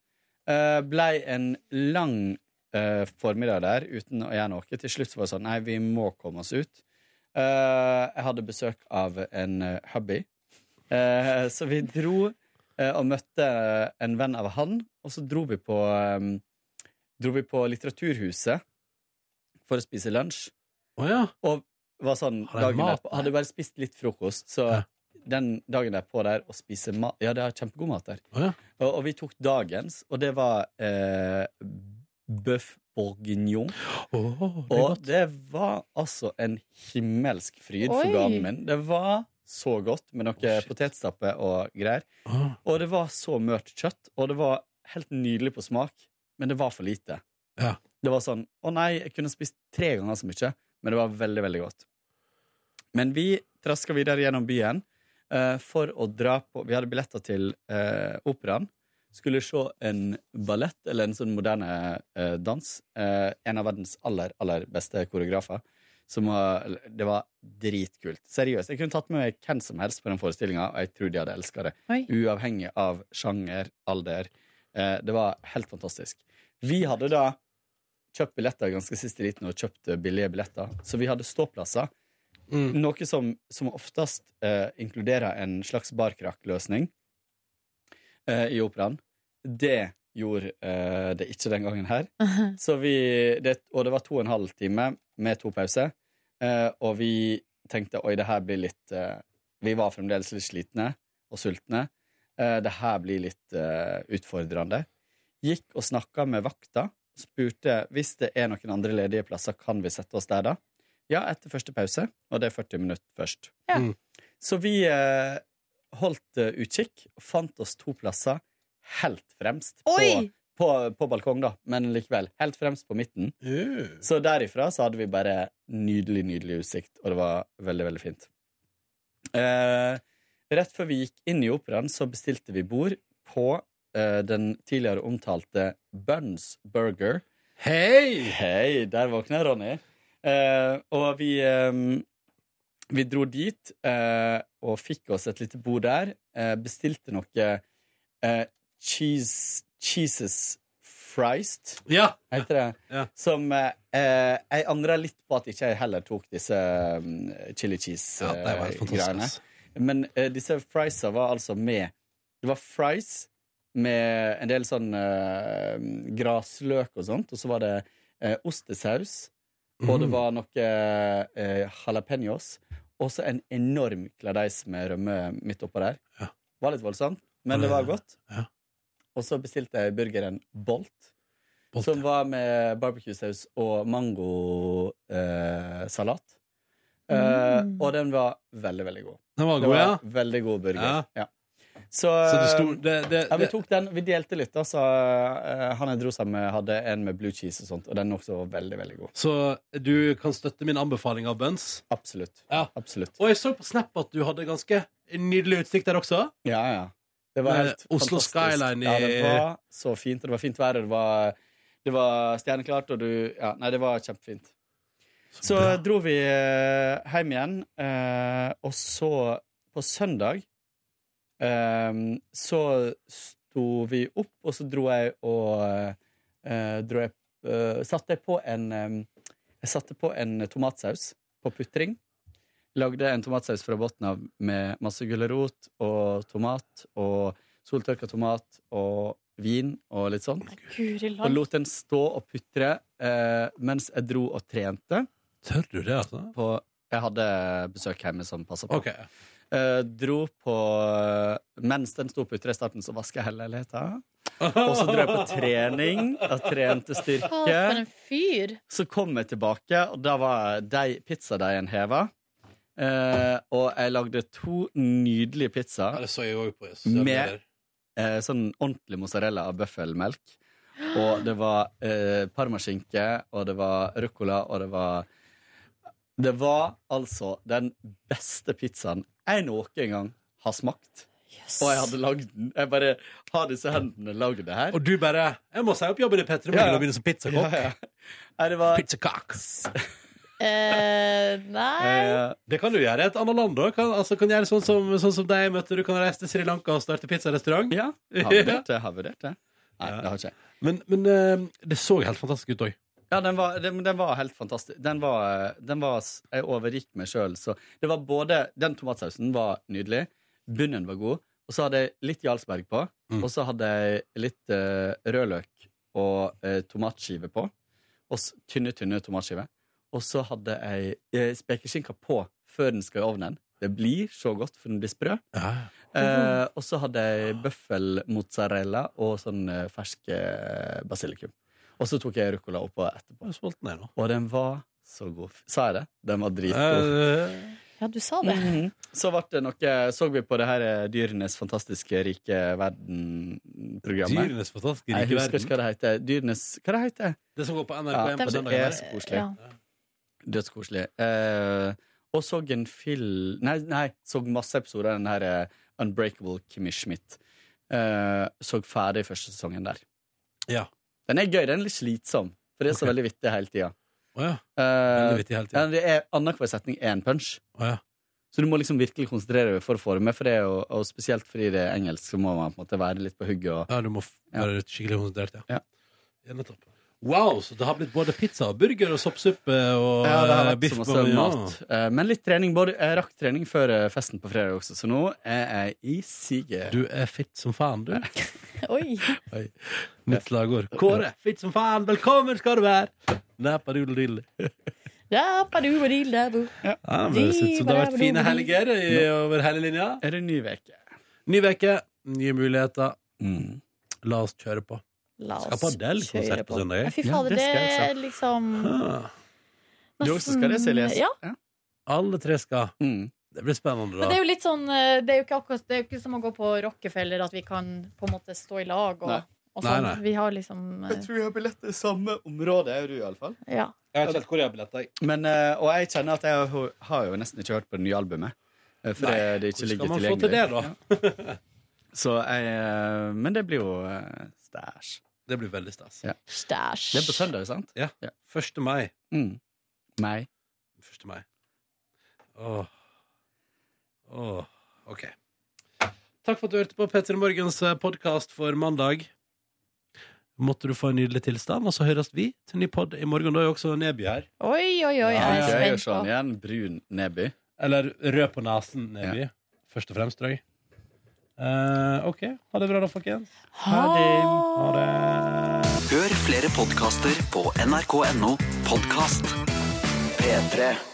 Speaker 11: Eh, blei en lang eh, formiddag der uten å gjøre noe. Til slutt var det sånn nei, vi må komme oss ut. Eh, jeg hadde besøk av en hubby. Eh, så vi dro og møtte en venn av han, og så dro vi på, eh, dro vi på Litteraturhuset for å spise lunsj. Og var sånn dagen
Speaker 1: mat
Speaker 11: der, Hadde bare spist litt frokost, så den dagen derpå der å spise mat Ja, det er kjempegod mat der. og, og vi tok dagens, og det var eh, bøff bourguignon. og det var altså en himmelsk fryd for
Speaker 2: Oi.
Speaker 11: ganen min. Det var så godt med noe potetstappe og greier. Og det var så mørt kjøtt, og det var helt nydelig på smak, men det var for lite.
Speaker 1: Ja.
Speaker 11: Det var sånn Å nei, jeg kunne spist tre ganger så mye, men det var veldig, veldig godt. Men vi traska videre gjennom byen uh, for å dra på Vi hadde billetter til uh, operaen. Skulle se en ballett, eller en sånn moderne uh, dans. En av verdens aller, aller beste koreografer. Som var, det var dritkult. Seriøst. Jeg kunne tatt med meg hvem som helst på den forestillinga, og jeg tror de hadde elska det.
Speaker 2: Oi.
Speaker 11: Uavhengig av sjanger, alder. Eh, det var helt fantastisk. Vi hadde da kjøpt billetter ganske siste liten og kjøpt eh, billige billetter, så vi hadde ståplasser. Noe som, som oftest eh, inkluderer en slags barkrakkløsning eh, i operaen. Det gjorde eh, det ikke den gangen her. <laughs> Så vi, det, og det var to og en halv time med to pauser. Eh, og vi tenkte oi, det her blir litt eh, Vi var fremdeles litt slitne og sultne. Eh, det her blir litt eh, utfordrende. Gikk og snakka med vakta. Spurte hvis det er noen andre ledige plasser, kan vi sette oss der da? Ja, etter første pause, og det er 40 minutter først. Så vi eh, holdt utkikk og fant oss to plasser helt fremst på,
Speaker 2: Oi!
Speaker 11: på, på balkong, da, men likevel. Helt fremst på midten. Så derifra så hadde vi bare nydelig, nydelig utsikt, og det var veldig, veldig fint. Eh, rett før vi gikk inn i operaen, så bestilte vi bord på eh, den tidligere omtalte Buns Burger.
Speaker 1: Hei!
Speaker 11: Hei, der våkna Ronny. Eh, og vi, eh, vi dro dit eh, og fikk oss et lite bord der. Eh, bestilte noe eh, cheese, cheeses fries.
Speaker 1: Ja.
Speaker 11: Heter det. Som eh, eh, Jeg angrer litt på at ikke jeg heller tok disse um, chili
Speaker 1: Ja, det var
Speaker 11: cheese-greiene.
Speaker 1: fantastisk.
Speaker 11: Men eh, disse friesa var altså med Det var fries med en del sånn eh, grasløk og sånt, og så var det eh, ostesaus, og det
Speaker 1: Mm.
Speaker 11: var noe eh, jalapeños, og så en enorm kladeis med rømme midt oppå der. Var litt voldsomt, men det var godt. Og så bestilte jeg burgeren Bolt, som var med barbecuesaus og mangosalat. Eh,
Speaker 1: Mm.
Speaker 11: og den var veldig, veldig god.
Speaker 1: Den var god,
Speaker 11: var
Speaker 1: ja.
Speaker 11: Veldig god burger.
Speaker 1: Ja.
Speaker 11: Ja. Så,
Speaker 1: Så det sto- det- det-
Speaker 11: ja, vi tok den, vi delte litt. Altså, uh, han jeg dro sammen med, hadde en med blue cheese og sånt, og den også var veldig, veldig god.
Speaker 1: Så du kan støtte min anbefaling av buns?
Speaker 11: Absolutt.
Speaker 1: Ja.
Speaker 11: Absolutt.
Speaker 1: Og jeg så på Snap at du hadde ganske nydelig utsikt der også.
Speaker 11: Ja, ja. Det var helt
Speaker 1: Oslo
Speaker 11: fantastisk.
Speaker 1: Skyline i
Speaker 11: Ja, det var så fint, og det var fint vær, og det var, det var stjerneklart, og du Ja, nei, det var kjempefint. Så, dro vi eh, hjem igjen, eh, og så på søndag eh, så sto vi opp, og så dro jeg og dro jeg, Satte jeg på en Jeg satte på en tomatsaus på putring. Lagde en tomatsaus fra bunnen av med masse gulrot og tomat og soltørka tomat og vin og litt sånn. Og lot den stå og putre eh, mens jeg dro og trente.
Speaker 1: Tør du det, altså?
Speaker 11: På, jeg hadde besøk hjemme som passa på.
Speaker 1: Okay.
Speaker 11: Eh, dro på Mens den sto og putra i starten, så vaska jeg hele leiligheta. Og så dro jeg på <laughs> trening og trente
Speaker 2: Å, for
Speaker 11: styrke.
Speaker 2: en fyr.
Speaker 11: Så kom jeg tilbake, og da var de pizzadeigen heva. Eh, og jeg lagde to nydelige pizzaer
Speaker 1: det så jeg også på sosiale
Speaker 11: med eh, sånn ordentlig mozzarella av bøffelmelk. Og det var eh, parmaskinke, og det var ruccola, og det var Det var altså den beste pizzaen jeg noen gang har smakt. Og jeg hadde lagd den. Jeg bare har disse hendene lagd det her.
Speaker 1: Og du bare Jeg må si opp jobben i Petter i morgen
Speaker 11: ja.
Speaker 1: og begynne som pizzakokk.
Speaker 11: Ja, ja. Nei, det var
Speaker 1: Pizzakokk. <laughs>
Speaker 2: Eh, nei.
Speaker 1: Det kan du gjøre i et annet land òg. Kan, altså, kan gjøre sånn som, sånn som deg møtte. Du kan reise til Sri Lanka og starte pizzarestaurant.
Speaker 11: Ja, <laughs> har vurdert det. Har vurdert det. Nei, det har ikke jeg.
Speaker 1: Men, men eh, det så helt fantastisk ut òg.
Speaker 11: Ja, den var, den, den var helt fantastisk. Den var, den var Jeg overgikk meg sjøl. Så det var både Den tomatsausen var nydelig. Bunnen var god. Og så hadde jeg litt Jarlsberg på. Og så hadde jeg litt eh, rødløk og uh, tomatskive på. Og s- tynne, tynne tomatskiver. Og så hadde jeg spekeskinka på før den skal i ovnen. Det blir så godt, for den blir sprø. Eh, og så hadde jeg bøffelmozzarella og sånn eh, fersk eh, basilikum. Og så tok jeg ruccola oppå etterpå. Og den var så god. Sa jeg det? Den var dritgod.
Speaker 2: Ja, du sa det.
Speaker 11: Mhm. Så ble det noe Så vi på det her eh, Dyrenes fantastiske rike verden-programmet.
Speaker 1: Dyrenes fantastiske rike verden?
Speaker 11: Jeg husker
Speaker 1: verden?
Speaker 11: ikke hva det heter. Dyrenes Hva det heter
Speaker 1: Det som går på NRK1
Speaker 11: Ja,
Speaker 1: på
Speaker 11: det er så koselig.
Speaker 2: Ja.
Speaker 11: Dødskoselig. Uh, og så en film Nei, nei, så masse episoder av den her uh, Unbreakable Kimmy Schmidt. Uh, så ferdig første sesongen der.
Speaker 1: Ja.
Speaker 11: Den er gøy. Den er litt slitsom, for det er så veldig vittig hele tida.
Speaker 1: Oh, ja. uh, vittig hele tiden.
Speaker 11: det er annenhver setning én punch.
Speaker 1: Oh, ja.
Speaker 11: Så du må liksom virkelig konsentrere deg for å få det med, for det jo, og spesielt fordi det er engelsk, så må man på en måte være litt på hugget. Og,
Speaker 1: Ja, du må være skikkelig konsentrert, ja.
Speaker 11: Ja.
Speaker 1: Ja, nettopp. Wow, så det har blitt både pizza og burger og soppsuppe og
Speaker 11: Ja, det har
Speaker 1: eh,
Speaker 11: vært
Speaker 1: biff
Speaker 11: så masse
Speaker 1: bourguignon.
Speaker 11: mat. Eh, Men litt trening. Både, jeg rakk trening før eh, festen på fredag også, så nå er jeg i siget.
Speaker 1: Du er fit som faen, du. <laughs>
Speaker 2: Oi.
Speaker 1: Mitt slagord. <laughs> Kåre, fit som faen, velkommen skal du være! <laughs>
Speaker 2: Bu.
Speaker 1: Ja, men det ser ut som det har vært fine helger i, over hele linja.
Speaker 11: Er det ny veke?
Speaker 1: Ny veke, nye muligheter.
Speaker 11: Mm.
Speaker 1: La oss kjøre på.
Speaker 2: La
Speaker 1: Skal
Speaker 2: oss
Speaker 1: på Adele-konsert på søndag.
Speaker 2: Ja, fy
Speaker 1: Ja,
Speaker 2: fader,
Speaker 1: det
Speaker 2: det er liksom.
Speaker 11: Du også skal det, Silje?
Speaker 2: Ja.
Speaker 1: Alle tre skal.
Speaker 11: Mm.
Speaker 1: Det blir spennende,
Speaker 2: Men det er jo litt sånn eh, Det er jo ikke akkurat Det er jo ikke som å gå på Rockefeller, at vi kan på en måte stå i lag og,
Speaker 11: Nei.
Speaker 2: og
Speaker 11: Nei,
Speaker 2: sånn.
Speaker 11: nei.
Speaker 2: Vi har liksom uh...
Speaker 11: Jeg tror jeg har billetter i samme område, er du iallfall.
Speaker 2: Ja.
Speaker 1: Jeg har ikke helt hvor jeg har billetter. jeg.
Speaker 11: Men, uh, og jeg kjenner at jeg har- har jo nesten ikke hørt på det nye albumet. For
Speaker 1: Nei,
Speaker 11: det, det ikke
Speaker 1: hvordan skal man få til det, da?
Speaker 11: Ja. Så jeg eh, Men det blir jo stæsj.
Speaker 1: Det blir veldig stas.
Speaker 11: Ja.
Speaker 2: Stæsj.
Speaker 11: Det er på søndag, sant?
Speaker 1: Ja. 1. mai.
Speaker 11: Mm. Mai.
Speaker 1: 1. mai. Åh. Åh. OK. Takk for at du hørte på Petter Morgens podkast for mandag. Måtte du få en nydelig tilstand, og så høres vi til ny pod i morgen. Da er jo også Neby her.
Speaker 2: Oi, oi, oi, jeg er spent på.
Speaker 11: Sånn igjen. Brun Neby.
Speaker 1: Eller rød på nesen Neby. Først og fremst, tror jeg. Eh, OK. Ha det bra, da, folkens.
Speaker 2: Ha
Speaker 1: Ha det.
Speaker 3: Hør flere podkaster på nrk.no podkast. P3.